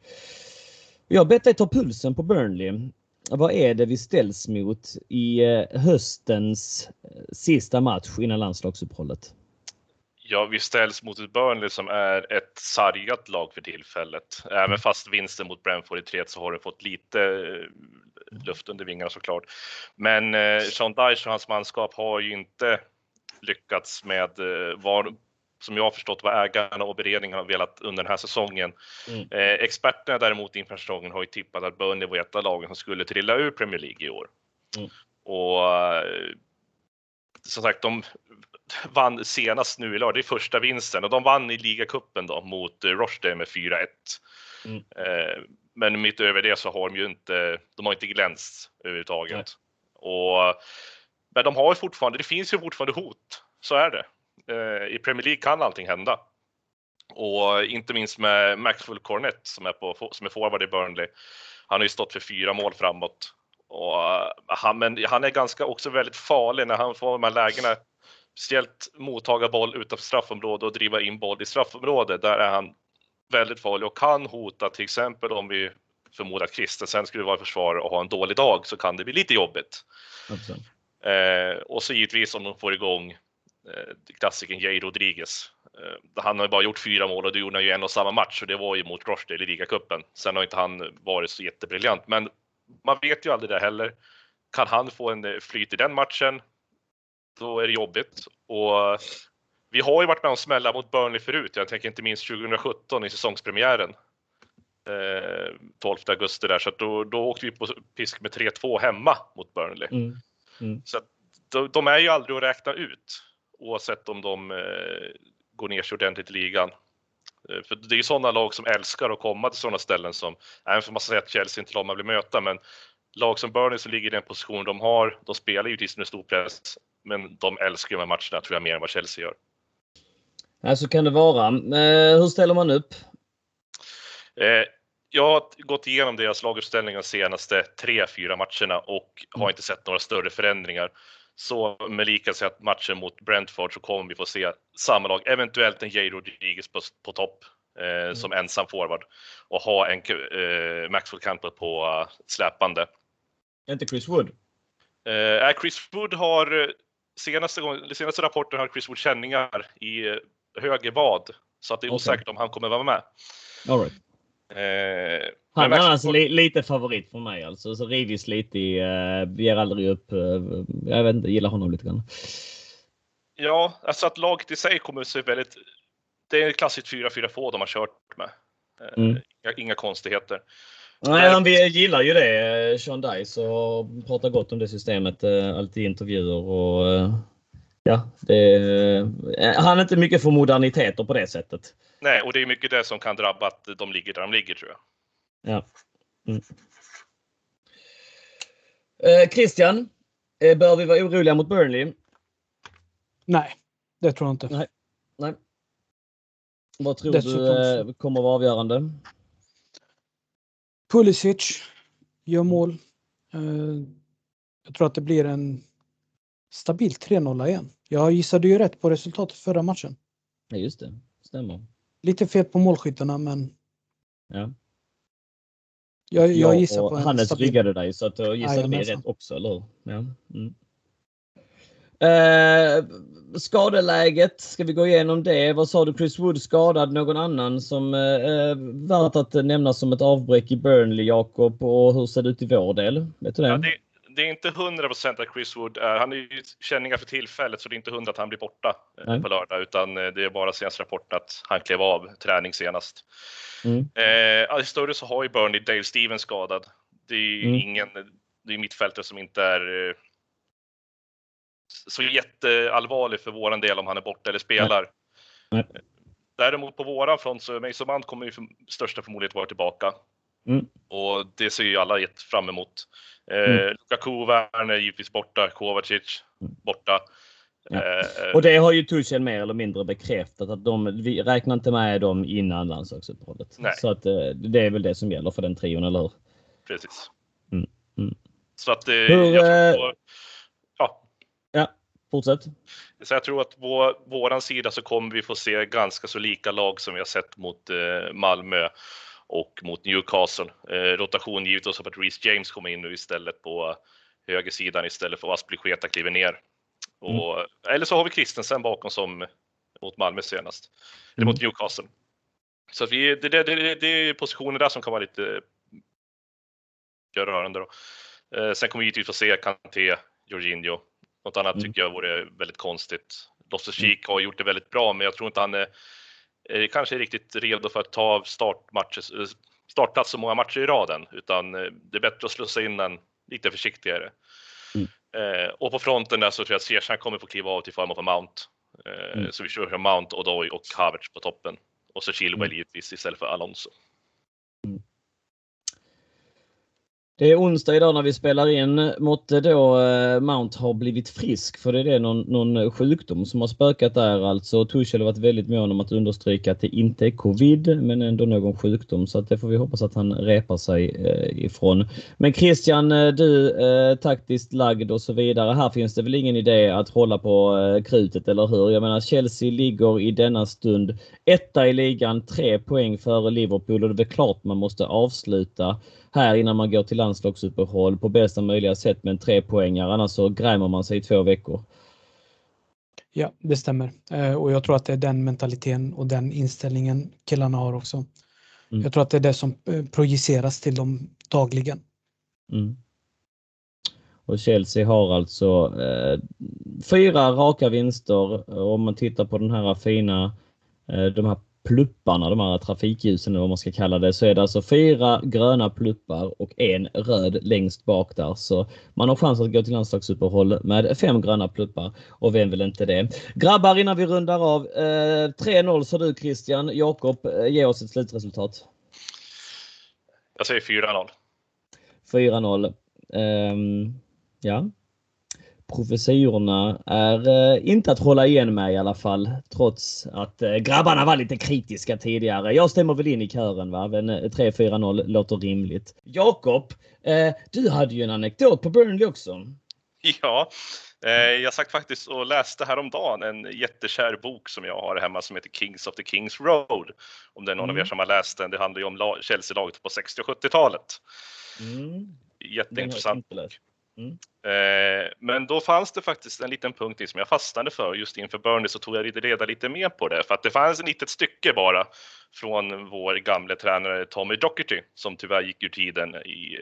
Jag har bett dig ta pulsen på Burnley vad är det vi ställs mot i eh, höstens eh, sista match innan landslagsuppehållet? Ja, vi ställs mot ett Burnley som är ett sargat lag för tillfället. Även fast vinsten mot Brentford i 3 så har det fått lite eh, luft under vingarna såklart. Men eh, Sean Dyche och hans manskap har ju inte lyckats med var som jag har förstått vad ägarna och beredningen har velat under den här säsongen. Mm. Eh, experterna däremot inför säsongen har ju tippat att Burnley var ett av lagen som skulle trilla ur Premier League i år. Mm. Och eh, som sagt, de vann senast nu i lördag, det är första vinsten och de vann i ligacupen då mot Rochdale med 4-1. Mm. Eh, men mitt över det så har de ju inte, de har inte glänst överhuvudtaget. Nej. Och, men de har ju fortfarande, det finns ju fortfarande hot, så är det. Eh, i Premier League kan allting hända. Och inte minst med Maxwell Cornett som är, på, som är forward i Burnley. Han har ju stått för fyra mål framåt. Och eh, han, men han är ganska också väldigt farlig när han får de här lägena. Speciellt mottaga boll utanför straffområdet och driva in boll i straffområdet. Där är han väldigt farlig och kan hota till exempel om vi förmodar att Christensen skulle vara försvarare och ha en dålig dag så kan det bli lite jobbigt. Eh, och så givetvis om de får igång klassikern Jay Rodriguez. Eh, han har ju bara gjort fyra mål och det gjorde han ju en och samma match och det var ju mot Rochdale i ligacupen. Sen har inte han varit så jättebriljant, men man vet ju aldrig det heller. Kan han få en eh, flyt i den matchen, då är det jobbigt. Och vi har ju varit med om smälla mot Burnley förut. Jag tänker inte minst 2017 i säsongspremiären. 12 augusti där, så då, då åkte vi på pisk med 3-2 hemma mot Burnley. Mm. Mm. Så de, de är ju aldrig att räkna ut oavsett om de eh, går ner sig ordentligt i ligan. Eh, för det är ju sådana lag som älskar att komma till sådana ställen som, även om man säger att Chelsea inte lag man vill möta, men lag som Burnley som ligger i den position de har, de spelar ju med stor press, men de älskar ju de här matcherna tror jag mer än vad Chelsea gör. Ja, så kan det vara. Eh, hur ställer man upp? Eh, jag har gått igenom deras laguppställning de senaste tre, fyra matcherna och har mm. inte sett några större förändringar. Så med likelse att matchen mot Brentford så kommer vi få se samma lag, eventuellt en Jay Rodriguez på, på topp eh, mm. som ensam forward och ha en eh, Maxwell Campbell på uh, släpande. Inte Chris Wood? Eh, Chris Wood har eh, senaste, gången, senaste rapporten har Chris Wood känningar i höger vad så att det är okay. osäkert om han kommer vara med. All right. Eh, han är alltså li lite favorit för mig alltså. Så Rivis lite i, uh, ger aldrig upp. Uh, jag vet inte, gillar honom lite grann. Ja, alltså att laget i sig kommer se väldigt... Det är klassiskt 4-4-2 de har kört med. Uh, mm. inga, inga, konstigheter. Nej, han gillar ju det, Sean Dice, och pratar gott om det systemet alltid i intervjuer. Och, ja, det, han är inte mycket för moderniteter på det sättet. Nej, och det är mycket det som kan drabba att de ligger där de ligger tror jag. Ja. Mm. Eh, Christian, eh, bör vi vara oroliga mot Burnley? Nej, det tror jag inte. Nej. Nej. Vad tror Dessutom... du eh, kommer att vara avgörande? Pulisic gör mål. Eh, jag tror att det blir en stabil 3-0 igen. Jag gissade ju rätt på resultatet förra matchen. Ja, just det. Stämmer. Lite fel på målskyttarna men... Ja. Jag, jag gissar på en Hannes stabil... riggade dig så att jag gissade mig rätt också, eller hur? Ja. Mm. Eh, skadeläget, ska vi gå igenom det? Vad sa du? Chris Wood skadad? Någon annan som eh, värt att nämna som ett avbräck i Burnley, Jakob? Och hur ser det ut i vår del? Vet du det? Ja, det, det är inte 100 procent att Chris Wood är, han är ju känningar för tillfället så det är inte hundra att han blir borta eh, Nej. på lördag utan eh, det är bara senaste rapporten att han klev av träning senast. Mm. Eh, I större så har ju Burnley Dave Stevens skadad. Det är ju mm. ingen, det är mittfältare som inte är eh, så jätteallvarlig för våran del om han är borta eller spelar. Nej. Nej. Däremot på våran front så Mason Mount kommer ju för största förmodligen vara tillbaka. Mm. Och det ser ju alla fram emot. Eh, mm. Lukaku, Werner givetvis borta, Kovacic borta. Ja. Eh, och det har ju Tuchel mer eller mindre bekräftat att de, vi räknar inte med dem innan landslagsuppehållet. Så att eh, det är väl det som gäller för den trion, eller hur? Precis. Mm. Mm. Så att det, Hur, jag tror, ja. Ja, fortsätt. Så jag tror att på våran sida så kommer vi få se ganska så lika lag som vi har sett mot eh, Malmö och mot Newcastle. Eh, rotation givetvis av att Reece James kommer in nu istället på högersidan istället för att Aspilicueta kliver ner. Och, mm. Eller så har vi Christensen bakom som mot Malmö senast, eller mot mm. Newcastle. Så vi, det, det, det, det är positioner där som kan vara lite rörande. Då. Eh, sen kommer vi givetvis få se Kanté, Jorginho. Något annat mm. tycker jag vore väldigt konstigt. Loftus Cheek har gjort det väldigt bra, men jag tror inte han är eh, kanske riktigt redo för att ta startmatcher, eh, startplats så många matcher i raden, utan eh, det är bättre att slussa in den lite försiktigare. Mm. Eh, och på fronten där så tror jag att Ziyech kommer få kliva av till förmån för Mount. Eh, mm. Så vi kör Mount, Odoi och Havertz på toppen. Och så Chilwell mm. givetvis istället för Alonso. Det är onsdag idag när vi spelar in. Måtte då eh, Mount ha blivit frisk för det är det någon, någon sjukdom som har spökat där alltså. Tuchel har varit väldigt mån om att understryka att det inte är covid men ändå någon sjukdom så att det får vi hoppas att han repar sig eh, ifrån. Men Christian, eh, du taktiskt lagd och så vidare. Här finns det väl ingen idé att hålla på krutet eller hur? Jag menar Chelsea ligger i denna stund etta i ligan, tre poäng före Liverpool och det är väl klart man måste avsluta här innan man går till landslagsuppehåll på bästa möjliga sätt med en trepoängare. Annars så grämer man sig i två veckor. Ja, det stämmer. Eh, och jag tror att det är den mentaliteten och den inställningen killarna har också. Mm. Jag tror att det är det som eh, projiceras till dem dagligen. Mm. Och Chelsea har alltså eh, fyra raka vinster. Om man tittar på den här fina, eh, de här plupparna, de här trafikljusen eller vad man ska kalla det, så är det alltså fyra gröna pluppar och en röd längst bak där. Så man har chans att gå till landslagsuppehåll med fem gröna pluppar och vem vill inte det? Grabbar innan vi rundar av. Eh, 3-0 sa du Christian. Jakob, eh, ge oss ett slutresultat. Jag säger 4-0. 4-0. Um, ja, profetiorna är eh, inte att hålla igen med i alla fall. Trots att eh, grabbarna var lite kritiska tidigare. Jag stämmer väl in i kören va. Men 3-4-0 eh, låter rimligt. Jakob, du hade ju en anekdot på Burnley också. Ja, jag satt faktiskt och läste häromdagen en jättekär bok som jag har hemma som heter Kings of the Kings Road. Om det är någon mm. av er som har läst den. Det handlar ju om Chelsea-laget på 60 och 70-talet. Mm. Jätteintressant bok. Mm. Eh, men då fanns det faktiskt en liten punkt som jag fastnade för just inför Burnley så tog jag reda lite mer på det för att det fanns ett litet stycke bara från vår gamle tränare Tommy Docherty som tyvärr gick ur tiden i,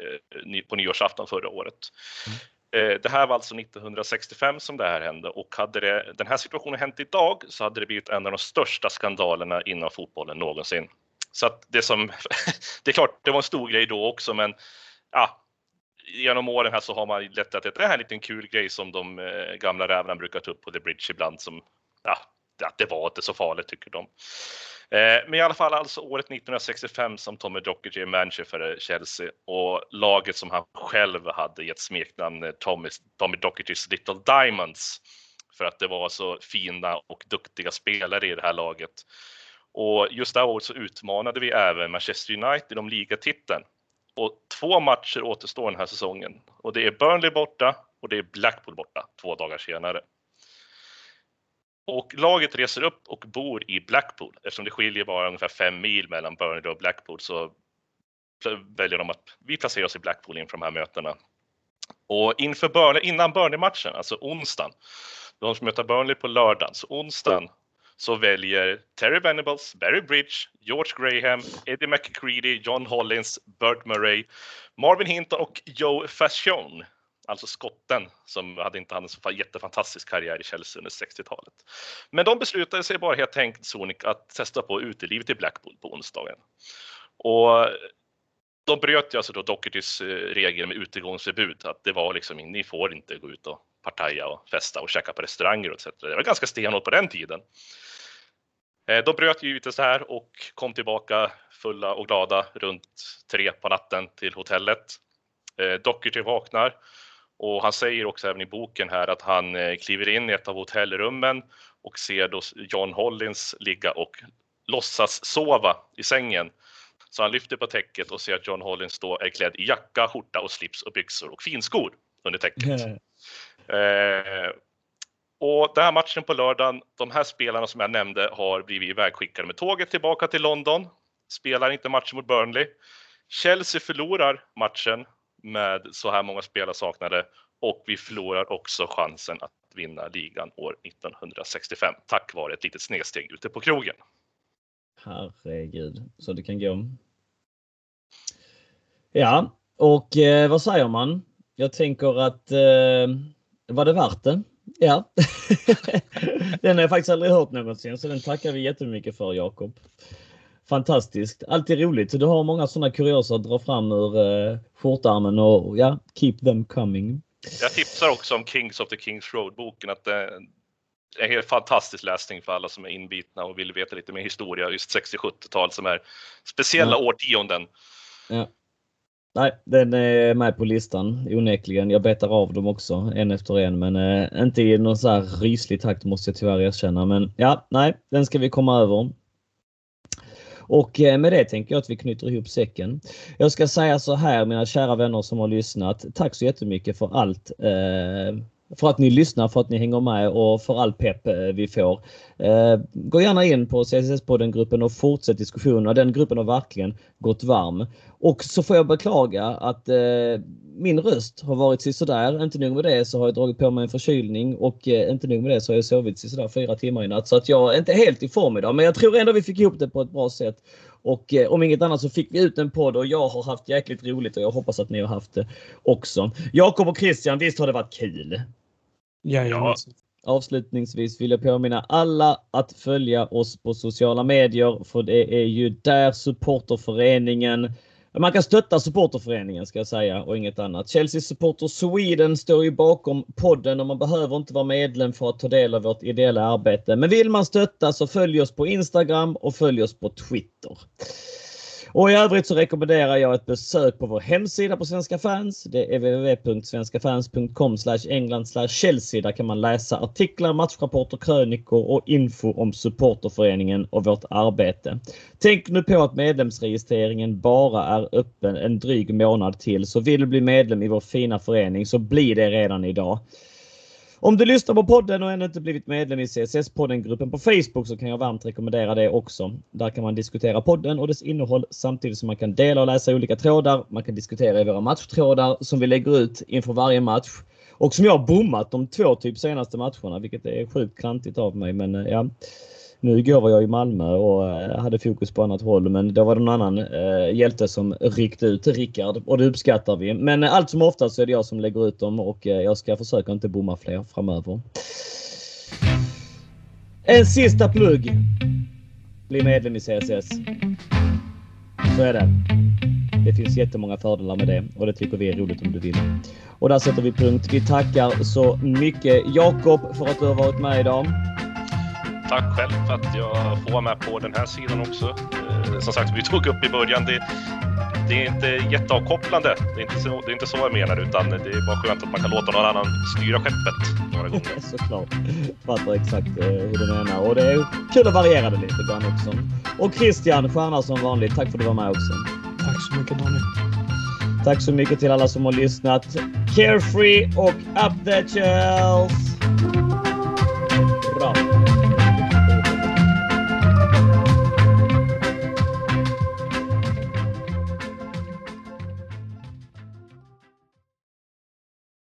eh, på nyårsafton förra året. Mm. Eh, det här var alltså 1965 som det här hände och hade det, den här situationen hänt idag så hade det blivit en av de största skandalerna inom fotbollen någonsin. Så att det som, det är klart, det var en stor grej då också, men ja, genom åren här så har man lätt att det här är en liten kul grej som de eh, gamla rävarna brukar ta upp på The Bridge ibland som, ja, att det var inte så farligt tycker de. Eh, men i alla fall alltså året 1965 som Tommy Docherty är manager för eh, Chelsea och laget som han själv hade gett smeknamn eh, Tommy, Tommy Dochertys Little Diamonds för att det var så fina och duktiga spelare i det här laget. Och just det här året så utmanade vi även Manchester United om ligatiteln och två matcher återstår den här säsongen och det är Burnley borta och det är Blackpool borta två dagar senare. Och laget reser upp och bor i Blackpool eftersom det skiljer bara ungefär fem mil mellan Burnley och Blackpool så väljer de att vi placerar oss i Blackpool inför de här mötena. Och inför Burnley, innan Burnley-matchen, alltså onsdagen, de ska möta Burnley på lördagen, så onsdagen så väljer Terry Venables, Barry Bridge, George Graham, Eddie McCready, John Hollins, Burt Murray, Marvin Hinton och Joe Fashion alltså skotten som hade inte hade en så jättefantastisk karriär i Chelsea under 60-talet. Men de beslutade sig bara helt enkelt Sonic att testa på utelivet i Blackpool på onsdagen. Och de bröt ju alltså då Dockertys eh, regel med utegångsförbud, att det var liksom, ni får inte gå ut och partaja och festa och käka på restauranger etc. Det var ganska stenhårt på den tiden. Eh, de bröt givetvis det här och kom tillbaka fulla och glada runt tre på natten till hotellet. Eh, Docherty vaknar och han säger också även i boken här att han kliver in i ett av hotellrummen och ser då John Hollins ligga och låtsas sova i sängen så han lyfter på täcket och ser att John Hollins då är klädd i jacka, skjorta och slips och byxor och finskor under täcket. eh, och den här matchen på lördagen, de här spelarna som jag nämnde har blivit ivägskickade med tåget tillbaka till London. Spelar inte matchen mot Burnley. Chelsea förlorar matchen med så här många spelare saknade och vi förlorar också chansen att vinna ligan år 1965 tack vare ett litet snedsteg ute på krogen. Herregud, så det kan gå. Ja, och eh, vad säger man? Jag tänker att eh, var det värt det? Ja. den har jag faktiskt aldrig hört någonsin så den tackar vi jättemycket för Jakob. Fantastiskt. Alltid roligt. Du har många sådana kuriosa att dra fram ur eh, skjortärmen och ja, keep them coming. Jag tipsar också om Kings of the Kings Road-boken. att det, är en helt fantastisk läsning för alla som är inbitna och vill veta lite mer historia, just 60-70-tal som är speciella ja. årtionden. Ja. Nej, den är med på listan onekligen. Jag betar av dem också en efter en, men eh, inte i någon så här ryslig takt måste jag tyvärr erkänna. Men ja, nej, den ska vi komma över. Och eh, med det tänker jag att vi knyter ihop säcken. Jag ska säga så här mina kära vänner som har lyssnat. Tack så jättemycket för allt eh, för att ni lyssnar, för att ni hänger med och för all pepp eh, vi får. Eh, gå gärna in på CSS-podden-gruppen och fortsätt diskussionen. Den gruppen har verkligen gått varm. Och så får jag beklaga att eh, min röst har varit sådär. Inte nog med det så har jag dragit på mig en förkylning och inte nog med det så har jag sovit sådär fyra timmar i natt. Så att jag är inte helt i form idag. Men jag tror ändå vi fick ihop det på ett bra sätt. Och eh, om inget annat så fick vi ut en podd och jag har haft jäkligt roligt och jag hoppas att ni har haft det också. Jakob och Christian, visst har det varit kul? Ja. Avslutningsvis vill jag påminna alla att följa oss på sociala medier för det är ju där supporterföreningen man kan stötta supporterföreningen ska jag säga och inget annat. Chelsea Supporter Sweden står ju bakom podden och man behöver inte vara medlem för att ta del av vårt ideella arbete. Men vill man stötta så följ oss på Instagram och följ oss på Twitter. Och i övrigt så rekommenderar jag ett besök på vår hemsida på Svenska fans. Det är www.svenskafans.com England Chelsea. Där kan man läsa artiklar, matchrapporter, krönikor och info om supporterföreningen och vårt arbete. Tänk nu på att medlemsregistreringen bara är öppen en dryg månad till. Så vill du bli medlem i vår fina förening så bli det redan idag. Om du lyssnar på podden och ännu inte blivit medlem i CSS-podden-gruppen på Facebook så kan jag varmt rekommendera det också. Där kan man diskutera podden och dess innehåll samtidigt som man kan dela och läsa olika trådar. Man kan diskutera i våra matchtrådar som vi lägger ut inför varje match. Och som jag har bommat de två typ senaste matcherna, vilket är sjukt klantigt av mig. Men eh, ja, nu igår var jag i Malmö och eh, hade fokus på annat håll men då var det någon annan eh, hjälte som ryckte ut, Rickard, och det uppskattar vi. Men eh, allt som oftast så är det jag som lägger ut dem och eh, jag ska försöka inte bomma fler framöver. En sista plugg. Bli medlem i CSS. Så är det. Det finns jättemånga fördelar med det och det tycker vi är roligt om du vill. Och där sätter vi punkt. Vi tackar så mycket Jakob för att du har varit med idag tack själv för att jag får vara med på den här sidan också. Eh, som sagt, vi tog upp i början, det, det är inte jätteavkopplande. Det är inte, så, det är inte så jag menar, utan det är bara skönt att man kan låta någon annan styra skeppet några gånger. Såklart. Fattar exakt eh, hur du menar. Och det är kul att variera det lite grann också. Och Christian, stjärna som vanligt. Tack för att du var med också. Tack så mycket Daniel. Tack så mycket till alla som har lyssnat. Carefree och up the Chels!